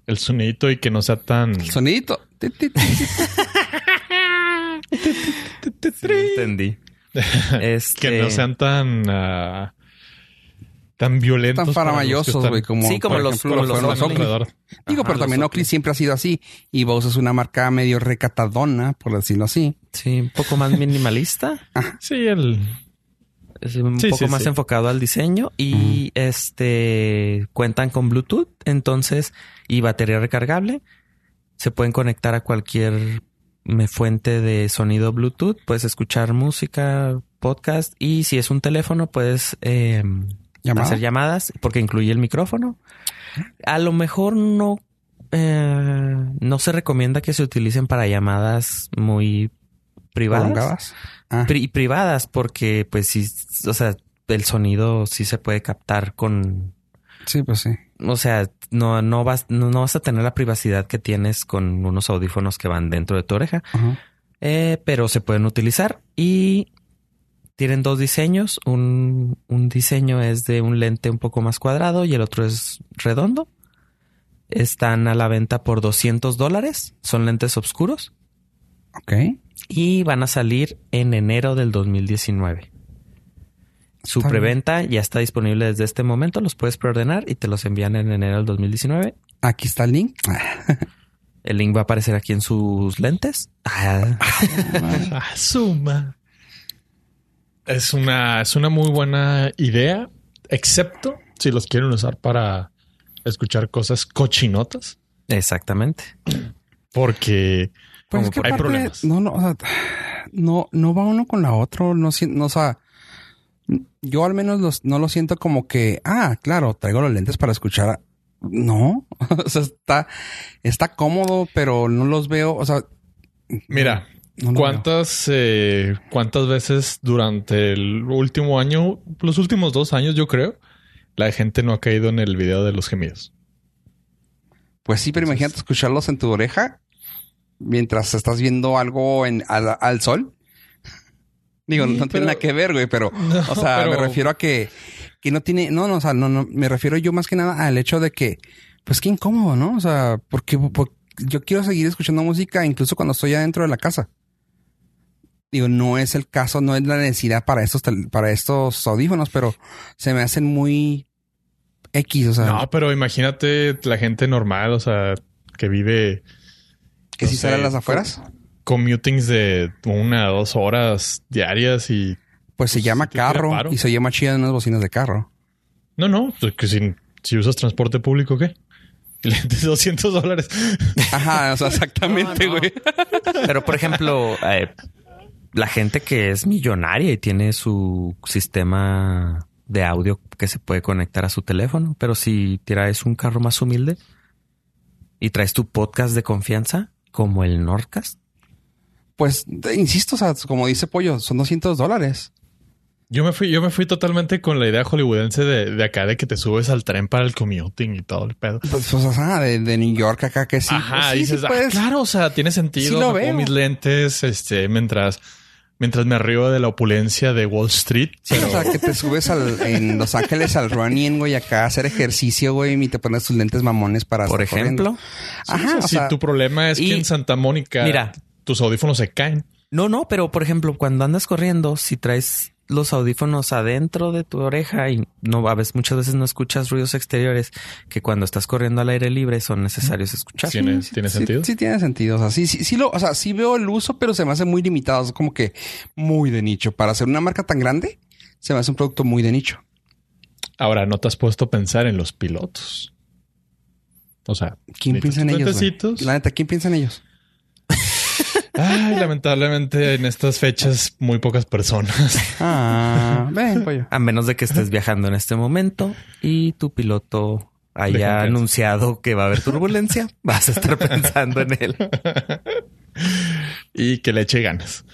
el sonidito y que no sea tan... El sonidito. Entendí. Este, que no sean tan... ah, tan violentos. Tan faramayosos, güey, Sí, como los- ejemplo. Digo, pero también Oakley siempre ha sido así. Y Bose es una marca medio recatadona, por decirlo así. Sí, un poco más minimalista. Sí, el... Es un poco más enfocado al diseño y este cuentan con Bluetooth, entonces y batería recargable. Se pueden conectar a cualquier fuente de sonido Bluetooth. Puedes escuchar música, podcast y si es un teléfono puedes eh, ¿Llamada? hacer llamadas porque incluye el micrófono. A lo mejor no eh, no se recomienda que se utilicen para llamadas muy privadas. Ah, pri- privadas porque pues sí, o sea, el sonido sí se puede captar con, sí, pues sí. O sea, no, no vas, no, no vas a tener la privacidad que tienes con unos audífonos que van dentro de tu oreja, eh, pero se pueden utilizar y tienen dos diseños. Un, un diseño es de un lente un poco más cuadrado y el otro es redondo. Están a la venta por 200 dólares. Son lentes oscuros Ok. y van a salir en enero del 2019. Su preventa ya está disponible desde este momento. Los puedes preordenar y te los envían en enero del 2019. Aquí está el link. El link va a aparecer aquí en sus lentes. Ah, suma. Es una, es una muy buena idea, excepto si los quieren usar para escuchar cosas cochinotas, exactamente. porque Pues Como es que hay problemas. No, no, o sea, no, no va uno con la otra. No, si- no, o sea, yo al menos los- no lo siento como que, ah, claro, traigo los lentes para escuchar. No, o sea, está, está cómodo, pero no los veo. O sea, mira, no ¿cuántas, eh, cuántas veces durante el último año, los últimos dos años, yo creo, la gente no ha caído en el video de los gemidos? Pues sí, pero imagínate escucharlos en tu oreja mientras estás viendo algo en, al, al sol. Digo, Sí, no pero- tiene nada que ver, güey, pero, No, o sea, pero- me refiero a que, que no tiene, no, no, o sea, no, no, me refiero yo más que nada al hecho de que, pues qué incómodo, ¿no? O sea, porque, por- yo quiero seguir escuchando música incluso cuando estoy adentro de la casa. Digo, no es el caso, no es la necesidad para estos, para estos audífonos, pero se me hacen muy X, o sea, No, pero imagínate la gente normal, o sea, que vive que no si sale a las afueras, commutings de una o dos horas diarias y... pues se pues, llama carro y se llama chida en unas bocinas de carro. No, no, pues que si, si usas transporte público, ¿qué? De 200 dólares. Ajá, o sea, exactamente, No, no. güey. Pero, por ejemplo, eh, la gente que es millonaria y tiene su sistema de audio que se puede conectar a su teléfono, pero si traes un carro más humilde y traes tu podcast de confianza, como el Nordcast, Pues, te- insisto, o sea, como dice Pollo, son 200 dólares. Yo me fui, yo me fui totalmente con la idea hollywoodense de, de acá de que te subes al tren para el commuting y todo el pedo. Pues, pues, ajá, de, de New York acá que sí. Ajá, pues, sí, dices, sí "Ah, puedes". claro, o sea, tiene sentido. Sí lo me pongo veo. mis lentes, este, mientras, mientras me río de la opulencia de Wall Street. Sí, o sea, que te subes al, en Los Ángeles al running, güey, acá a hacer ejercicio, güey, y te pones tus lentes mamones para por corriendo. ejemplo. Ajá, o sea, o si sea, tu problema es y- que en Santa Mónica Mira. Tus audífonos se caen. No, no, pero por ejemplo, cuando andas corriendo, si traes los audífonos adentro de tu oreja y no a veces muchas veces no escuchas ruidos exteriores que cuando estás corriendo al aire libre son necesarios escuchar. Sí. ¿Tiene- sí, tiene sí, sentido? Sí, tiene sentido. O sea, sí, sí, sí lo, o sea, sí veo el uso, pero se me hace muy limitado. Es como que muy de nicho. Para hacer una marca tan grande, se me hace un producto muy de nicho. Ahora, no te has puesto a pensar en los pilotos. O sea, ¿Quién piensa en ellos? La neta, ¿quién piensa en ellos? Ay, lamentablemente en estas fechas muy pocas personas. Ah, ven, pollo. A menos de que estés viajando en este momento y tu piloto haya anunciado que va a haber turbulencia, vas a estar pensando en él. y que le eche ganas.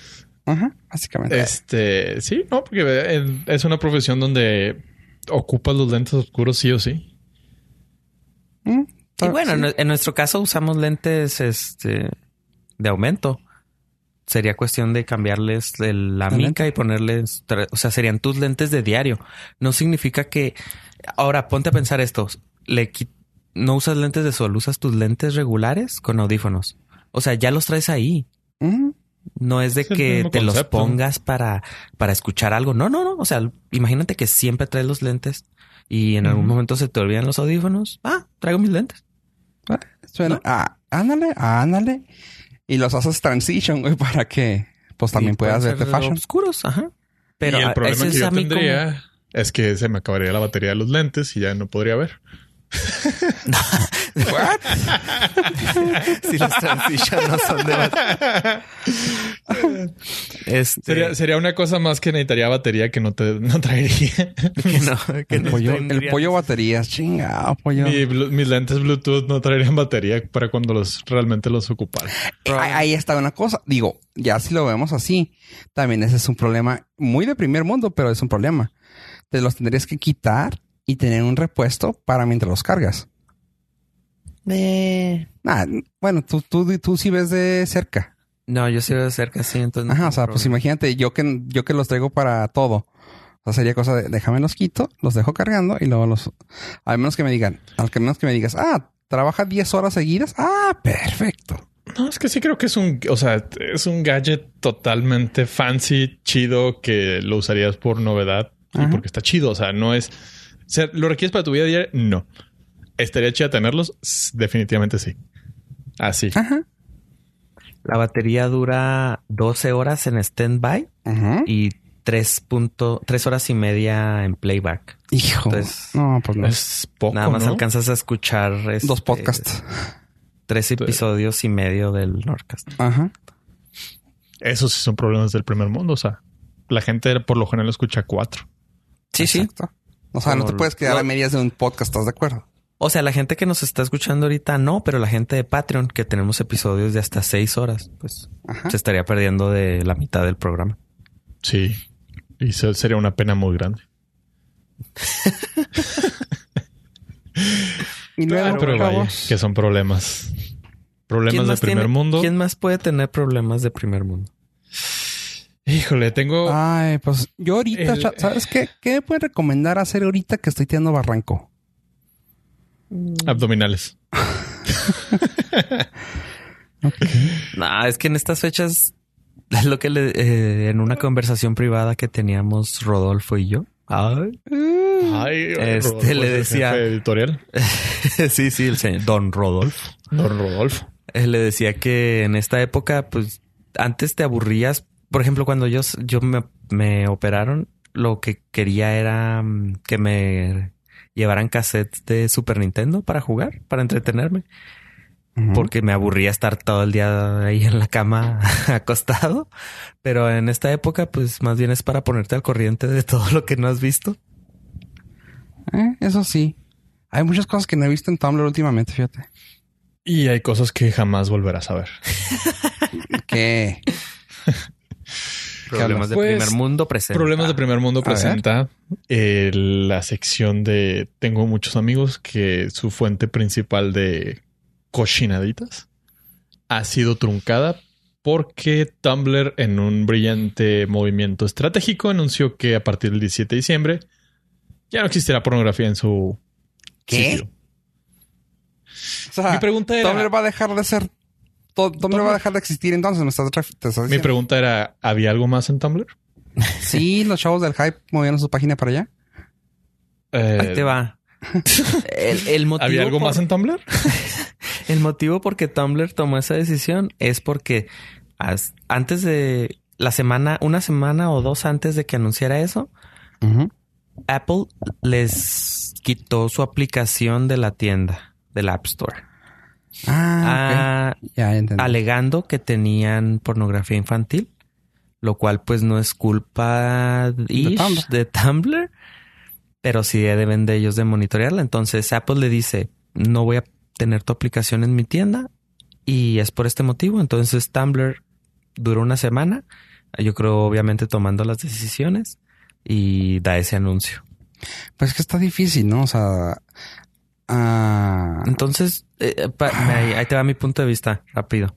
Ajá, básicamente. Este, sí, no, porque es una profesión donde ocupas los lentes oscuros sí o sí. Mm, Y bueno, sí. en nuestro caso usamos lentes este, de aumento. Sería cuestión de cambiarles el- la ¿La mica y ponerles, o sea, serían tus lentes de diario. No significa que, ahora ponte a pensar esto, le no usas lentes de sol, usas tus lentes regulares con audífonos. O sea, ya los traes ahí. No es de Es que te los pongas para, para escuchar algo. No, no, no. O sea, imagínate que siempre traes los lentes y en algún momento se te olvidan los audífonos. Ah, traigo mis lentes. Suena, ¿No? ah, ándale, ándale. Y los haces transition, güey, para que pues también Y puedas verte fashion. oscuros, ajá. Pero y el problema ese que es yo como- tendría es que se me acabaría la batería de los lentes y ya no podría ver. si los transition no son de este, Sería, sería una cosa más que necesitaría batería que no te no traería. que no, que El no pollo, el pollo baterías, chingado, pollo. Mi mis lentes Bluetooth no traerían batería para cuando los realmente los ocupara. Eh, ahí- Ahí está una cosa. Digo, ya si lo vemos así, también ese es un problema muy de primer mundo, pero es un problema. Te los tendrías que quitar y tener un repuesto para mientras los cargas. Eh, Ah, bueno, tú, tú, tú sí ves de cerca. No, yo sí veo de cerca, sí. Entonces no Ajá, o sea, pues imagínate, yo que, yo que los traigo para todo. O sea, sería cosa de déjame los quito, los dejo cargando y luego los. Al menos que me digan, al menos que me digas, ah, trabaja 10 horas seguidas. Ah, perfecto. No, es que sí creo que es un, o sea, es un gadget totalmente fancy, chido, que lo usarías por novedad y porque está chido. O sea, no es, ¿lo requieres para tu vida diaria? No. ¿Estaría chido tenerlos? Definitivamente sí. Así. Ajá. La batería dura 12 horas en stand-by y 3, punto, 3 horas y media en playback. Hijo. Entonces, no, pues no. Es poco, Nada más ¿no? alcanzas a escuchar este, Dos podcasts. tres episodios y medio del Nordcast. Ajá. Esos sí son problemas del primer mundo. O sea, la gente por lo general escucha cuatro. Sí, sí. O sea, no te puedes quedar lo- a medias de un podcast, ¿estás de acuerdo? O sea, la gente que nos está escuchando ahorita no, pero la gente de Patreon, que tenemos episodios de hasta seis horas, pues Ajá. se estaría perdiendo de la mitad del programa. Sí. Y se- sería una pena muy grande. Y luego, pero vaya, que son problemas. Problemas ¿Quién del más primer tiene- mundo. ¿Quién más puede tener problemas de primer mundo? Híjole, tengo. Ay, pues yo ahorita, El- ¿sabes qué? ¿Qué me puedes recomendar hacer ahorita que estoy tirando barranco? Abdominales. No, es que en estas fechas es lo que le, eh, en una conversación privada que teníamos Rodolfo y yo. Ay, Ay, Este, Rodolfo le decía- jefe editorial. sí, sí, el señor Don Rodolfo. Don Rodolfo. Él le decía que en esta época, pues antes te aburrías. Por ejemplo, cuando yo, yo me, me operaron, lo que quería era mm, que me llevaran cassettes de Super Nintendo para jugar, para entretenerme, porque me aburría estar todo el día ahí en la cama acostado. Pero en esta época, pues más bien es para ponerte al corriente de todo lo que no has visto. Eh, eso sí. Hay muchas cosas que no he visto en Tumblr últimamente, fíjate. Y hay cosas que jamás volverás a ver. Que Problemas de Pues, primer mundo presente. Problemas de primer mundo presenta eh, la sección de tengo muchos amigos que su fuente principal de cochinaditas ha sido truncada porque Tumblr en un brillante movimiento estratégico anunció que a partir del 17 de diciembre ya no existirá pornografía en su ¿Qué? sitio. O sea, Mi pregunta era- Tumblr va a dejar de ser. To- Tumblr va a dejar de existir entonces. Me estás, te estás Mi pregunta era, ¿había algo más en Tumblr? Sí, los chavos del hype movieron su página para allá. Eh, Ahí te va. El, el motivo ¿Había algo por- más en Tumblr? El motivo por que Tumblr tomó esa decisión es porque as- antes de la semana, una semana o dos antes de que anunciara eso. Apple les quitó su aplicación de la tienda, del App Store, Ah, ah, ok. Ya entendí. alegando que tenían pornografía infantil, lo cual pues no es culpa Tumblr. de Tumblr, pero sí deben de ellos de monitorearla. Entonces Apple le dice, no voy a tener tu aplicación en mi tienda y es por este motivo. Entonces Tumblr duró una semana, yo creo obviamente tomando las decisiones y da ese anuncio. Pues es que está difícil, ¿no? O sea. ah, Entonces, eh, pa- me- ahí, ahí te va mi punto de vista rápido.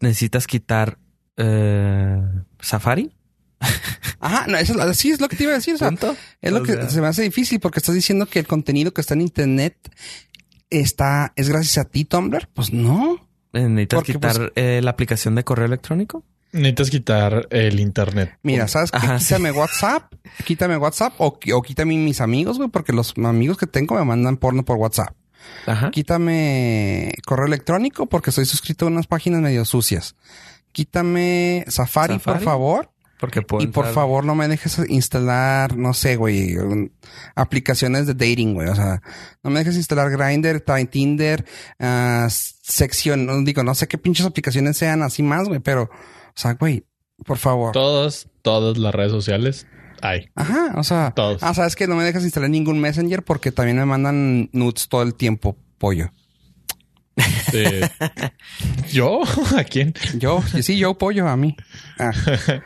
Necesitas quitar eh, Safari. Ajá, no, eso, es lo- sí es lo que te iba a decir. O sea, ¿Punto? es lo O que sea, se me hace difícil porque estás diciendo que el contenido que está en internet está, es gracias a ti, Tumblr. Pues no. Eh, Necesitas Porque, quitar pues- eh, la aplicación de correo electrónico. Necesitas quitar el internet. Mira, ¿sabes qué? Ajá, sí. Quítame WhatsApp, quítame WhatsApp o, o quítame mis amigos, güey, porque los amigos que tengo me mandan porno por WhatsApp. Ajá. Quítame correo electrónico porque estoy suscrito a unas páginas medio sucias. Quítame Safari, por favor. Porque puedo Y por entrar- favor, no me dejes instalar, no sé, güey, aplicaciones de dating, güey. O sea, no me dejes instalar Grindr, Tinder, ah, sección, no digo, no sé qué pinches aplicaciones sean así más, güey, pero, o sea, güey, por favor. Todas, todas las redes sociales hay. Ajá, o sea, Todos. ah, sabes que no me dejas instalar ningún Messenger porque también me mandan nudes todo el tiempo, pollo. Eh, ¿Yo? ¿A quién? Yo, sí, yo pollo a mí. Ah,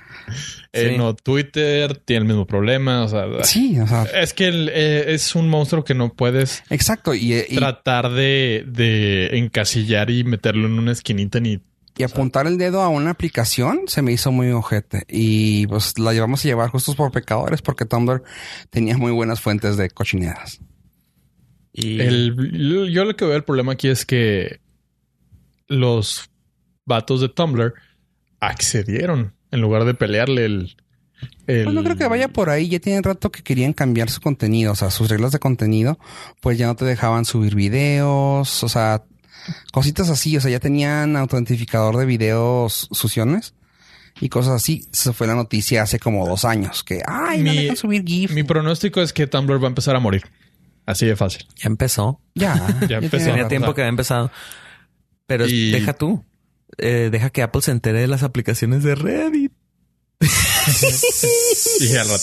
Eh, Sí. no, Twitter tiene el mismo problema. O sea, sí, o sea, es que el, eh, es un monstruo que no puedes exacto. Y, y- tratar de, de encasillar y meterlo en una esquinita ni Y apuntar el dedo a una aplicación se me hizo muy ojete. Y pues la llevamos a llevar justos por pecadores porque Tumblr tenía muy buenas fuentes de cochineras. Y El, yo lo que veo el problema aquí es que los vatos de Tumblr accedieron en lugar de pelearle el. el- Pues no creo que vaya por ahí. Ya tienen rato que querían cambiar su contenido. O sea, sus reglas de contenido, pues ya no te dejaban subir videos. O sea, cositas así. O sea, ya tenían autentificador de videos suciones y cosas así. Se fue la noticia hace como dos años que, ay, no Mi- dejan subir GIF. Mi pronóstico es que Tumblr va a empezar a morir. Así de fácil. ya empezó. Ya, Ya empezó. Tenía tiempo que había empezado. Pero Y- deja tú. Eh, deja que Apple se entere de las aplicaciones de Reddit. Y al rato.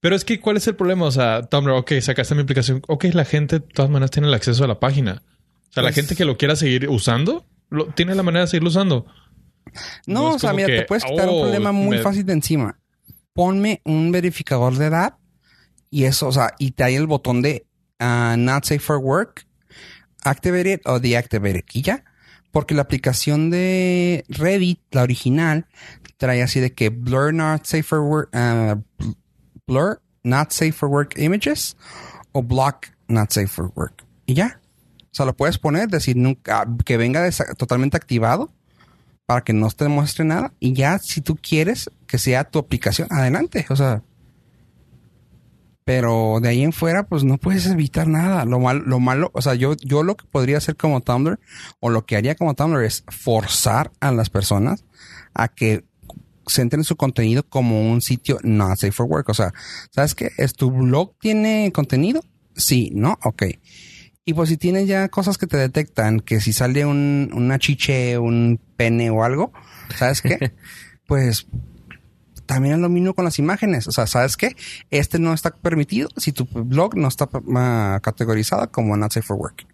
Pero es que, ¿cuál es el problema? O sea, Tumblr, ok, sacaste mi aplicación. Ok, la gente de todas maneras tiene el acceso a la página. O sea, la Pues- gente que lo quiera seguir usando, lo, tiene la manera de seguirlo usando. No, o sea, mira, que, te puedes quitar oh, un problema muy me- fácil de encima. Ponme un verificador de edad y eso, o sea, y te hay el botón de ah, Not Safe for Work, Activate it o Deactivate it. Y ya. Porque la aplicación de Reddit, la original, trae así de que Blur Not Safe for Work, ah, bl- Blur Not Safe for Work Images o Block Not Safe for Work. Y ya. O sea, lo puedes poner, decir nunca, que venga totalmente activado para que no te muestre nada. Y ya, si tú quieres que sea tu aplicación, adelante. O sea, Pero de ahí en fuera, pues no puedes evitar nada. Lo malo, lo malo, o sea, yo, yo lo que podría hacer como Tumblr o lo que haría como Tumblr es forzar a las personas a que centren su contenido como un sitio not safe for work. O sea, ¿sabes qué? ¿Es tu blog tiene contenido? Sí, ¿no? Ok. Y pues si tienes ya cosas que te detectan, que si sale un, una chiche, un pene o algo, ¿sabes qué? pues también es lo mismo con las imágenes. O sea, ¿sabes qué? Este no está permitido si tu blog no está uh, categorizado como not safe for work.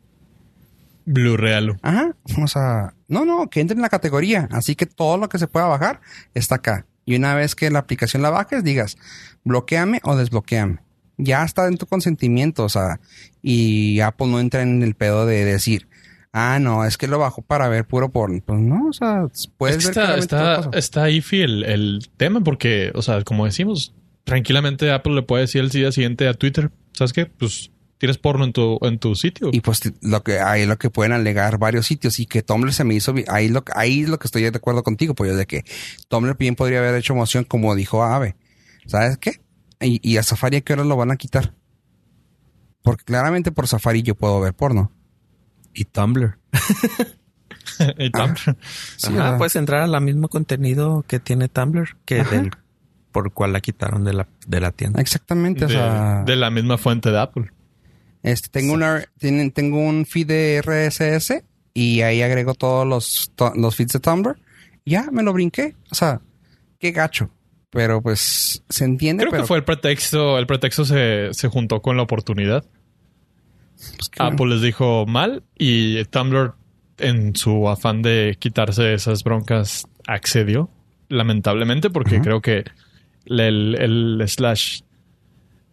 Blue Real. Ajá. O sea, no, no, que entre en la categoría. Así que todo lo que se pueda bajar está acá. Y una vez que la aplicación la bajes, digas, bloqueame o desbloqueame. Ya está en tu consentimiento, o sea, y Apple no entra en el pedo de decir, ah, no, es que lo bajo para ver puro porno. Pues no, o sea, puedes ver está, está, está iffy el, el tema porque, o sea, como decimos, tranquilamente Apple le puede decir el día siguiente a Twitter, ¿sabes qué? Pues tienes porno en tu, en tu sitio. Y pues lo que hay lo que pueden alegar varios sitios y que Tumblr se me hizo ahí lo ahí lo que estoy de acuerdo contigo, pues de que Tumblr bien podría haber hecho moción como dijo Ave. ¿Sabes qué? Y, y a Safari a qué hora lo van a quitar? Porque claramente por Safari yo puedo ver porno. Y Tumblr. y Tumblr. Ajá, puedes entrar al mismo contenido que tiene Tumblr que del por cual la quitaron de la, de la tienda. Exactamente. De, o sea, de la misma fuente de Apple. Este, tengo una, tienen, tengo un feed de RSS y ahí agrego todos los, los feeds de Tumblr. Ya me lo brinqué. O sea, qué gacho. Pero pues se entiende. Creo que fue el pretexto. El pretexto se, se juntó con la oportunidad. Pues Apple les dijo mal y Tumblr, en su afán de quitarse esas broncas, accedió. Lamentablemente, porque creo que el, el slash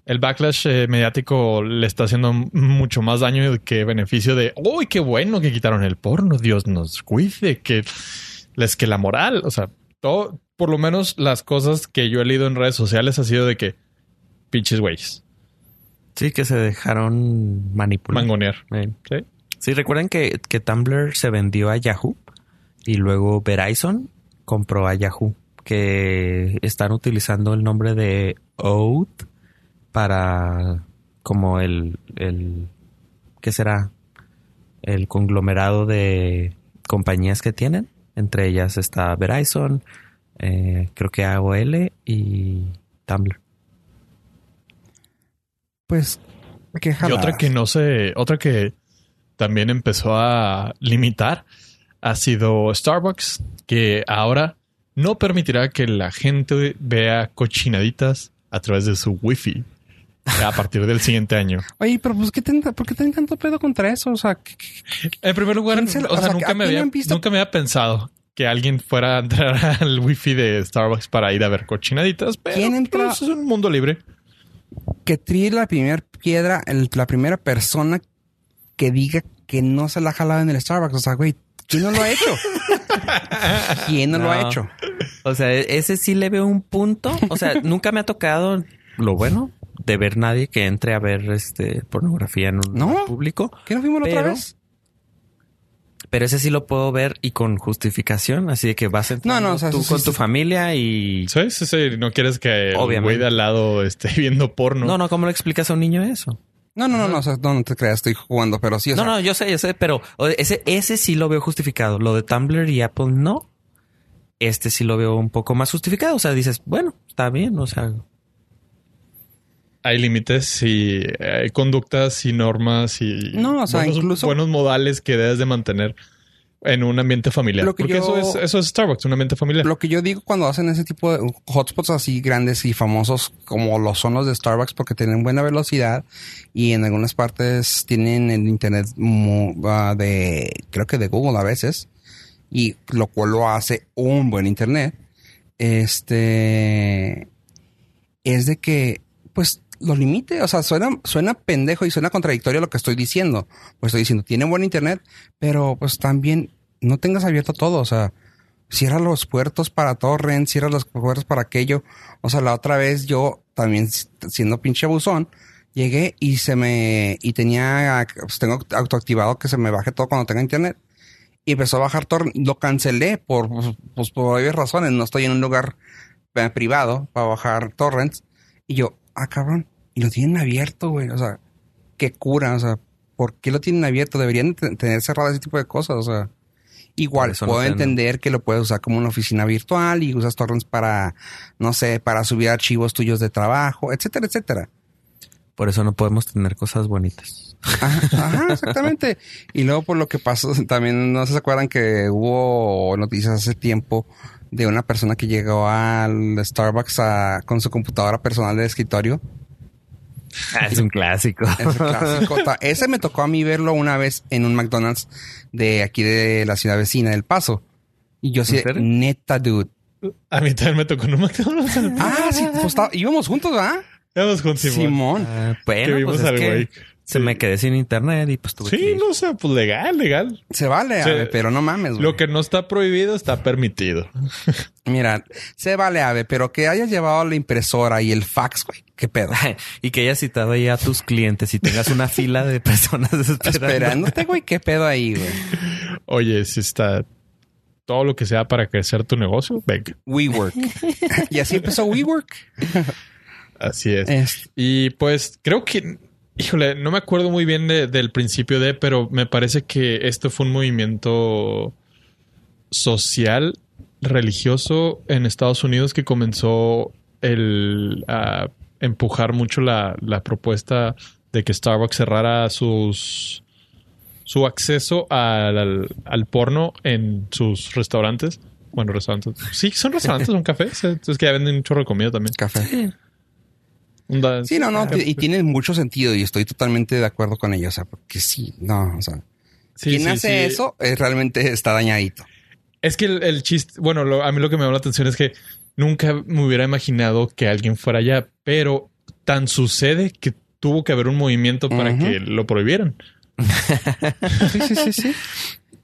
el backlash eh, mediático le está haciendo mucho más daño que beneficio de, uy, qué bueno que quitaron el porno, Dios nos cuide, que es que la moral, o sea, todo, por lo menos las cosas que yo he leído en redes sociales ha sido de que pinches güeyes. Sí, que se dejaron manipular. Mangonear. Sí. Sí, recuerden que, que Tumblr se vendió a Yahoo y luego Verizon compró a Yahoo, que están utilizando el nombre de Oath para como el, el ¿qué será? El conglomerado de compañías que tienen. Entre ellas está Verizon, eh, creo que AOL y Tumblr. Pues, qué Y otra que no sé, otra que también empezó a limitar ha sido Starbucks, que ahora no permitirá que la gente vea cochinaditas a través de su wifi a partir del siguiente año. Oye, pero pues, ¿qué ¿por qué tienen tanto pedo contra eso? O sea, en primer lugar, o, sea, nunca, me había, nunca me había pensado que alguien fuera a entrar al wifi de Starbucks para ir a ver cochinaditas, pero ¿Quién entra? Pues, es un mundo libre. Que tríe la primera piedra, la primera persona que diga que no se la ha jalado en el Starbucks. O sea, güey, ¿quién no lo ha hecho? ¿Quién no, lo ha hecho? O sea, ese sí le veo un punto. O sea, nunca me ha tocado lo bueno de ver nadie que entre a ver este pornografía en un ¿No? público. ¿Qué no vimos la otra vez? Pero ese sí lo puedo ver y con justificación, así de que vas a entrar no, tú con tu familia y... Sí, sí, sí. No quieres que el güey de al lado esté viendo porno. No, no, ¿cómo le explicas a un niño eso? No, no, no, no, o sea, no, te creas, estoy jugando, pero sí. O no, no, yo sé, yo sé, pero ese, ese sí lo veo justificado. Lo de Tumblr y Apple no. Este sí lo veo un poco más justificado. O sea, dices, bueno, está bien, o sea, hay límites y hay conductas y normas y no, o sea, buenos, incluso buenos modales que debes de mantener en un ambiente familiar. Porque eso, es, eso es Starbucks, un ambiente familiar. Lo que yo digo cuando hacen ese tipo de hotspots así grandes y famosos como lo son los de Starbucks porque tienen buena velocidad y en algunas partes tienen el internet ah, de, creo que de Google a veces, y lo cual lo hace un buen internet. Este es de que, pues lo limite. O sea, suena, suena pendejo y suena contradictorio lo que estoy diciendo. Pues estoy diciendo, tiene buen internet, pero pues también no tengas abierto todo. O sea, cierra los puertos para torrent, cierra los puertos para aquello. O sea, la otra vez yo también siendo pinche buzón, llegué y se me, y tenía, pues tengo autoactivado que se me baje todo cuando tenga internet. Y empezó a bajar torrent. Lo cancelé por, pues, por varias razones. No estoy en un lugar eh, privado para bajar torrents. Y yo, ah, cabrón y lo tienen abierto, güey. O sea, qué cura, o sea, ¿por qué lo tienen abierto? Deberían te- tener cerrado ese tipo de cosas, o sea. Igual, no puedo entender que lo puedes usar como una oficina virtual y usas torrents para, no sé, para subir archivos tuyos de trabajo, etcétera, etcétera. Por eso no podemos tener cosas bonitas. Ajá, ajá, exactamente. Y luego por lo que pasó, también no se acuerdan que hubo noticias hace tiempo de una persona que llegó al Starbucks a- con su computadora personal de escritorio. es un clásico. Ese clásico. Ta- Ese me tocó a mí verlo una vez en un McDonald's de aquí de la ciudad vecina del Paso. Y yo sí, neta, dude. A mí también me tocó en un McDonald's. Ah, sí, pues íbamos juntos, ¿verdad? Vamos con Simón. Simón. Ah, Que vimos pues es al que güey. Se me quedé sin internet y pues tuve que Sí, no sé, pues legal, legal. Se vale, ave, pero no mames, güey. Lo que no está prohibido está permitido. Mira, se vale, ave, pero que hayas llevado la impresora y el fax, güey. ¿Qué pedo? y que hayas citado ahí a tus clientes y tengas una fila de personas esperando. Esperándote, güey. ¿Qué pedo ahí, güey? Oye, si está todo lo que sea para crecer tu negocio, venga. WeWork. y así empezó WeWork. Así es. Es- Y pues creo que, híjole, no me acuerdo muy bien de- del principio de, pero me parece que esto fue un movimiento social, religioso en Estados Unidos que comenzó el, a empujar mucho la, la propuesta de que Starbucks cerrara sus su acceso al, al- al porno en sus restaurantes. Bueno, restaurantes. Sí, son restaurantes, son cafés. Es que ya venden un chorro de comida también. café. Da- Sí, no, no. Y tiene mucho sentido y estoy totalmente de acuerdo con ellos. O sea, porque sí, no, o sea. Sí, quien sí, hace sí. eso es realmente está dañadito. Es que el, el chiste, bueno, lo- a mí lo que me llama la atención es que nunca me hubiera imaginado que alguien fuera allá, pero tan sucede que tuvo que haber un movimiento para que lo prohibieran. Sí, sí, sí, sí.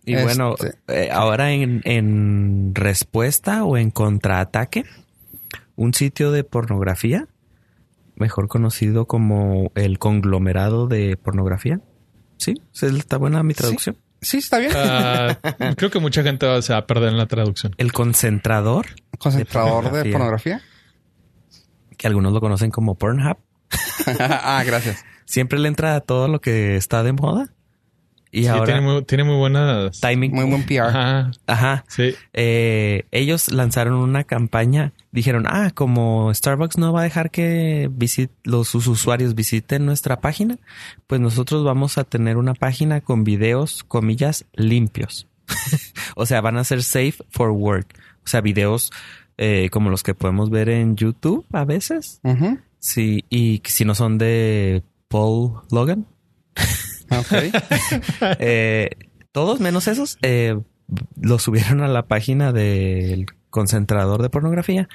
Y bueno, Este- eh, ahora en, en respuesta o en contraataque, un sitio de pornografía, mejor conocido como el conglomerado de pornografía. Sí. ¿está buena mi traducción? Sí, está bien. Ah, creo que mucha gente se va a perder en la traducción. El concentrador, Concentrador de de pornografía. que algunos lo conocen como Pornhub, ah, gracias. siempre le entra a todo lo que está de moda. Y Sí, ahora, tiene muy, tiene muy buenas. timing. Muy buen PR. Ajá, Ajá. sí. Eh, ellos lanzaron una campaña. Dijeron, ah, como Starbucks no va a dejar que visit los sus usuarios visiten nuestra página, pues nosotros vamos a tener una página con videos, comillas, limpios. o sea, van a ser safe for work. O sea, videos eh, como los que podemos ver en YouTube a veces. Ujú. Sí, y si no son de Paul Logan. Ok. Eh, todos menos esos eh, los subieron a la página del concentrador de pornografía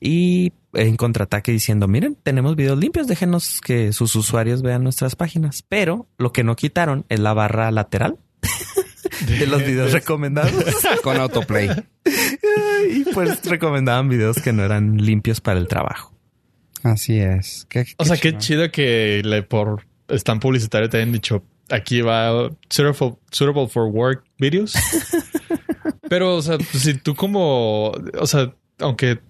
y en contraataque diciendo miren tenemos videos limpios déjenos que sus usuarios vean nuestras páginas pero lo que no quitaron es la barra lateral de los videos recomendados Con autoplay. y pues recomendaban videos que no eran limpios para el trabajo Así es. Qué, O sea, qué chido. chido que le por están publicitario te hayan dicho aquí va suitable, suitable for work videos. Pero, o sea, si tú como, o sea, aunque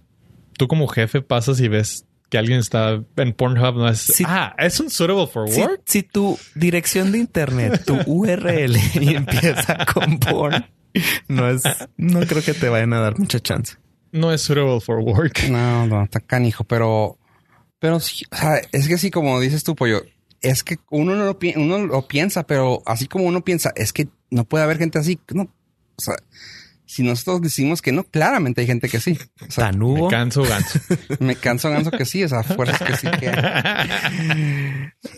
tú como jefe pasas y ves que alguien está en Pornhub, no es, Sí. ah, es un suitable for si, work. si tu dirección de internet tu URL y empieza con porn no es no creo que te vayan a dar mucha chance No es suitable for work. No, no, está canijo, pero, pero sí, o sea, es que sí, como dices tú, pollo, es que uno no lo, pi- uno lo piensa, pero así como uno piensa, es que no puede haber gente así, no, o sea, si nosotros decimos que no, claramente hay gente que sí. O sea, tan Me canso ganso. me canso ganso que sí, o sea, fuerzas que sí que.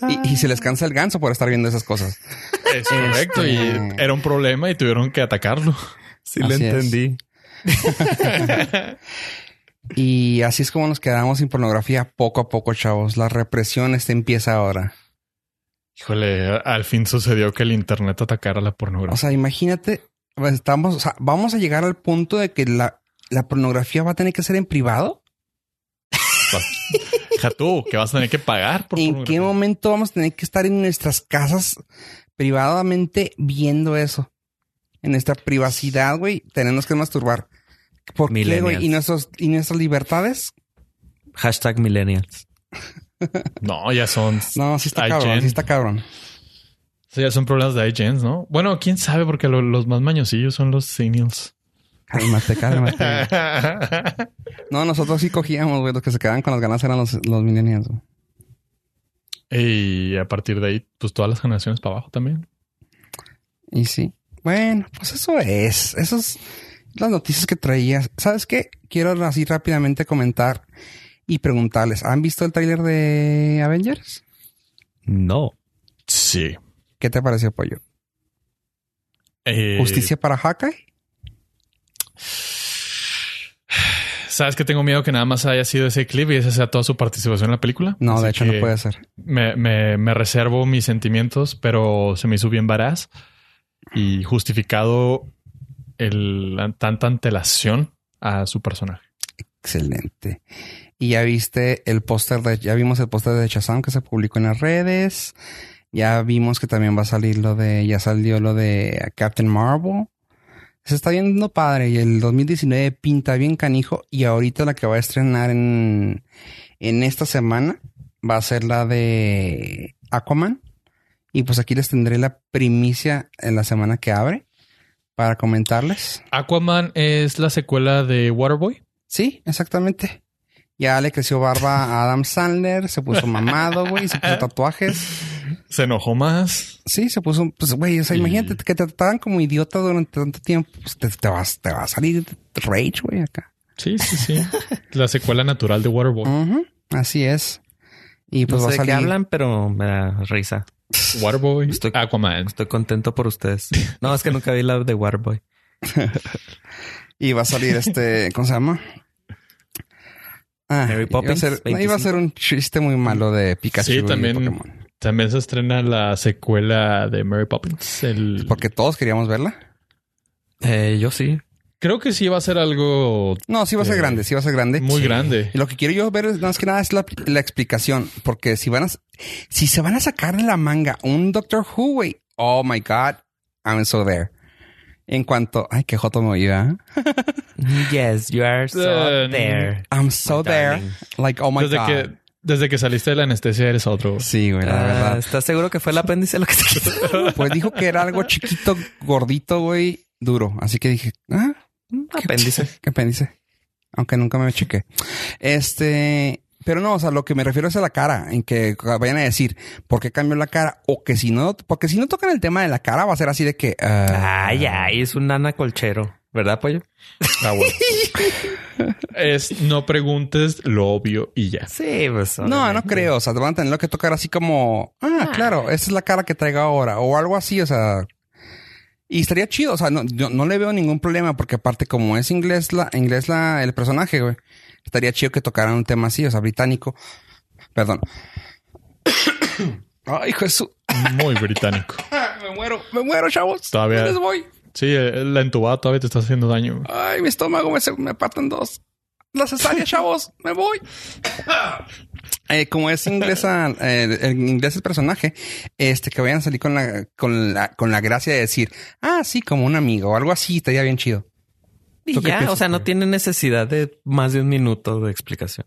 Y, y se les cansa el ganso por estar viendo esas cosas. es correcto. Y Este- era un problema y tuvieron que atacarlo. sí lo Así entendí Y así es como nos quedamos sin pornografía poco a poco, chavos. La represión este empieza ahora. Híjole, al fin sucedió que el internet atacara la O pornografía. sea, imagínate, pues, estamos, o sea, vamos a llegar al punto de que la, la pornografía va a tener que ser en privado. Hija tú, que vas a tener que pagar por ¿En qué momento vamos a tener que estar en nuestras casas privadamente viendo eso? En nuestra privacidad, güey, tenemos que masturbar. ¿Por qué, güey? Millennials. ¿Y, nuestros, ¿Y nuestras libertades? hashtag millennials No, ya son. No, sí está cabrón, sí está cabrón. Sí, ya son problemas de IGNs, ¿no? Bueno, quién sabe, porque lo- los más mañosillos son los seniors. Cálmate, cálmate. No, nosotros sí cogíamos, güey. Los que se quedaban con las ganas eran los, los millennials. güey. y a partir de ahí, pues todas las generaciones para abajo también. Y sí. Bueno, pues eso es. Esas las noticias que traías. ¿Sabes qué? Quiero así rápidamente comentar y preguntarles. ¿Han visto el tráiler de Avengers? No. Sí. ¿Qué te pareció, Pollo? Eh, ¿Justicia para Hawkeye? ¿Sabes que tengo miedo que nada más haya sido ese clip y esa sea toda su participación en la película? No, de hecho no puede ser. Me, me- me reservo mis sentimientos, pero se me hizo bien varaz y justificado el, tanta antelación a su personaje. Excelente. Y ya viste el póster de, ya vimos el póster de Shazam que se publicó en las redes. Ya vimos que también va a salir lo de, ya salió lo de Captain Marvel. Se está viendo padre y el 2019 pinta bien canijo y ahorita la que va a estrenar en, en esta semana va a ser la de Aquaman. Y pues aquí les tendré la primicia en la semana que abre para comentarles. Aquaman es la secuela de Waterboy. Sí, exactamente. Ya le creció barba a Adam Sandler, se puso mamado, güey, se puso tatuajes. Se enojó más. Sí, se puso, pues, güey, o sea, Y- imagínate que te trataban como idiota durante tanto tiempo, pues te, te vas, te va a salir rage, güey, acá. Sí, sí, sí. la secuela natural de Waterboy. Ujú, Así es. Y pues no va sé a de qué salir. hablan, pero me da risa. Waterboy. Estoy- Aquaman. Estoy contento por ustedes. No, es que nunca vi la de Waterboy. Y va a salir este, ¿cómo se llama? Ah, Mary iba a, Poppins, ser, no, iba a 25. ser un chiste muy malo de Pikachu Sí, y también. Pokémon. También se estrena la secuela de Mary Poppins. El... Porque todos queríamos verla. Eh, yo sí. Creo que sí va a ser algo No, sí va a ser Eh, grande, sí va a ser grande. muy Sí. grande. Y lo que quiero yo ver es más que nada es la, la explicación, porque si van a si se van a sacar de la manga un Doctor Who, güey, oh my god, I'm so there. En cuanto, ay, qué joto me oía. Yes, you are so Eh, there. I'm so there, darling. like oh my desde god. que desde que saliste de la anestesia eres otro. Sí, güey, la Ah, verdad. ¿Estás seguro que fue el apéndice lo que te quitó? Pues dijo que era algo chiquito, gordito, güey, duro. Así que dije, ah, apéndice. ¿Qué apéndice? Aunque nunca me chequé. Este, pero no, o sea, lo que me refiero es a la cara, en que vayan a decir por qué cambió la cara, o que si no, porque si no tocan el tema de la cara, va a ser así de que, ah, Ay, ay, es un nana colchero. ¿Verdad, pollo? Ah, bueno. es no preguntes lo obvio y ya. Sí, pues. no, no creo. O sea, te van a tener que tocar así como, ah, claro, esa es la cara que traigo ahora, o algo así, o sea. Y estaría chido, o sea, no, yo no le veo ningún problema, porque aparte, como es inglés la, inglés la, el personaje, güey, estaría chido que tocaran un tema así, o sea, británico. Perdón. Ay, Jesús. Muy británico. Me muero, me muero, chavos. Todavía- ¿Dónde les voy? Sí, eh, la entubada todavía te está haciendo daño. Ay, mi estómago me, me parten dos. La cesárea, chavos. Me voy. Eh, como es inglesa, eh, en inglés el personaje, este, que vayan a salir con la, con la, con la gracia de decir, ah, sí, como un amigo o algo así, estaría bien chido. Y ¿Tú qué ya, o sea, no tiene necesidad de más de un minuto de explicación.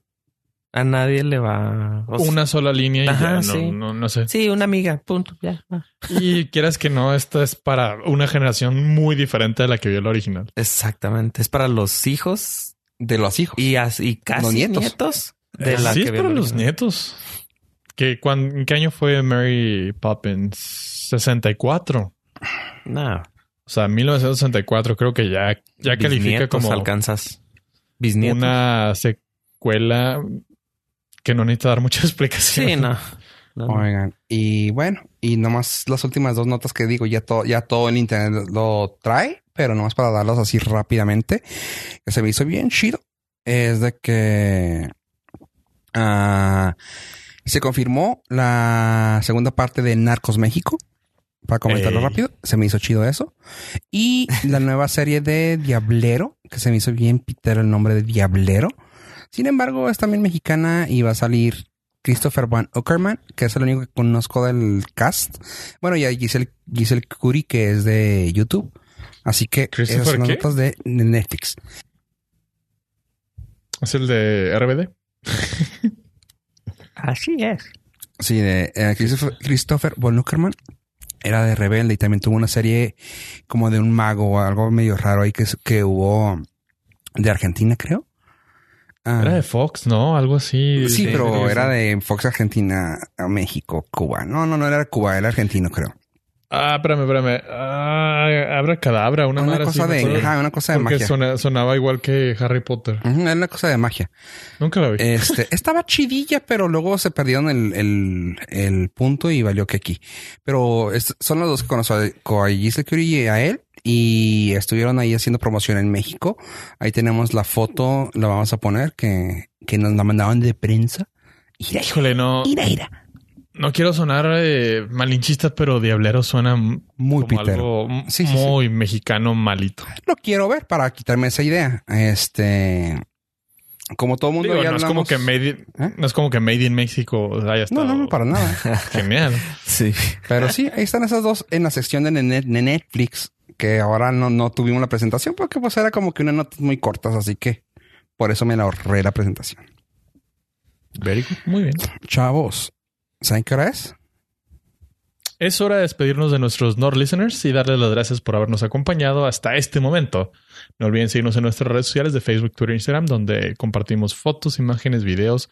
A nadie le va. o sea, Una sola línea y Ajá, ya, no, sí. no, no sé. Sí, una amiga, punto. Ya. ah. Y quieras que no, esta es para una generación muy diferente de la que vio la original. Exactamente. Es para los hijos De los hijos. y, as- y casi Los nietos. nietos. de Eh, la sí, que es para los nietos. ¿Qué, cuán- ¿En qué año fue Mary Poppins? 64. No. O sea, 1964 creo que ya, ya califica como alcanzas. Bisnietos. una secuela que no necesita dar mucha explicación. Sí, no. No, no. Oigan, y bueno, y nomás las últimas dos notas que digo, ya todo, ya todo el internet lo trae, pero nomás para darlas así rápidamente, que se me hizo bien chido, es de que ah, se confirmó la segunda parte de Narcos México. Para comentarlo Ey. rápido, se me hizo chido eso. Y la nueva serie de Diablero, que se me hizo bien pitero el nombre de Diablero. Sin embargo, es también mexicana y va a salir Christopher Van Uckerman, que es el único que conozco del cast. Bueno, y a Giselle, Giselle Curry, que es de YouTube. Así que ¿Christopher esas son las notas de Netflix. Es el de RBD. Así es. Sí, de eh, Christopher, Christopher von Luckerman. Era de Rebelde y también tuvo una serie como de un mago o algo medio raro ahí que, que hubo de Argentina, creo. Ah, Era de Fox, ¿no? Algo así. sí, pero era de Fox Argentina a México, Cuba. No, no, no era Cuba, era argentino, creo. Ah, espérame, espérame. Ah, Abra cadabra, una, Una cosa así, de, ajá, una cosa de Porque magia. sona- sonaba igual que Harry Potter. Era una cosa de magia. Nunca la vi. Este, estaba chidilla, pero luego se perdieron el, el, el punto y valió que aquí. Pero es- son los dos que conozco, a Gisle Curie y a él, y estuvieron ahí haciendo promoción en México. Ahí tenemos la foto, la vamos a poner, que, que nos la mandaban de prensa. Ira, Híjole, no. ira, ira. No quiero sonar eh, malinchista, pero Diablero suena Muy como pitero. algo m- Sí, sí, muy mexicano malito. Lo quiero ver para quitarme esa idea. Este, como todo mundo Digo, ya no es como que made in, ¿Eh? no es como que Made in México haya estado No, no, no, para nada. genial. Sí. Pero sí, ahí están esas dos en la sección de Netflix, que ahora no, no tuvimos la presentación porque pues era como que unas notas muy cortas, así que por eso me la ahorré la presentación. Very good. Muy bien. Chavos, ¿saben qué hora es? Es hora de despedirnos de nuestros Nord listeners y darles las gracias por habernos acompañado hasta este momento. No olviden seguirnos en nuestras redes sociales de Facebook, Twitter e Instagram, donde compartimos fotos, imágenes, videos,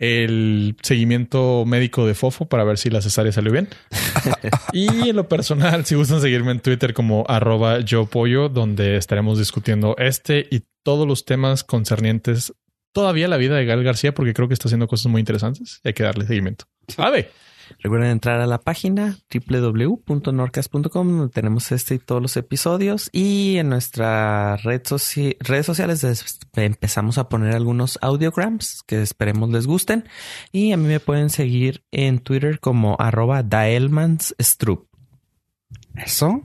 el seguimiento médico de Fofo para ver si la cesárea salió bien. y en lo personal, si gustan seguirme en Twitter como arroba yo pollo, donde estaremos discutiendo este y todos los temas concernientes todavía la vida de Gal García, porque creo que está haciendo cosas muy interesantes y hay que darle seguimiento. Ave. Recuerden entrar a la página www.norcas.com donde tenemos este y todos los episodios y en nuestra red soci- redes sociales empezamos a poner algunos audiograms que esperemos les gusten y a mí me pueden seguir en Twitter como arroba daelmansstrup. Eso.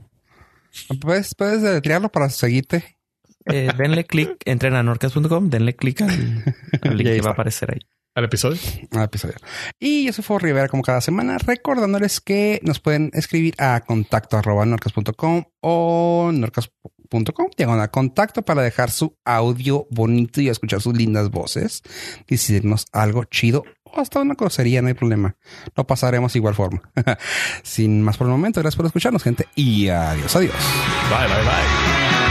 Puedes, puedes deletrearlo para seguirte. Eh, denle clic, entren a norcas.com, denle clic al, al link que va a aparecer ahí. Al episodio. al episodio. Y yo soy Fo Rivera como cada semana, recordándoles que nos pueden escribir a contacto arroba norcas.com o norcas.com, diagonal contacto para dejar su audio bonito y escuchar sus lindas voces, decirnos algo chido o hasta una grosería, no hay problema. Lo pasaremos de igual forma. Sin más por el momento, gracias por escucharnos, gente, y adiós, adiós. Bye, bye, bye.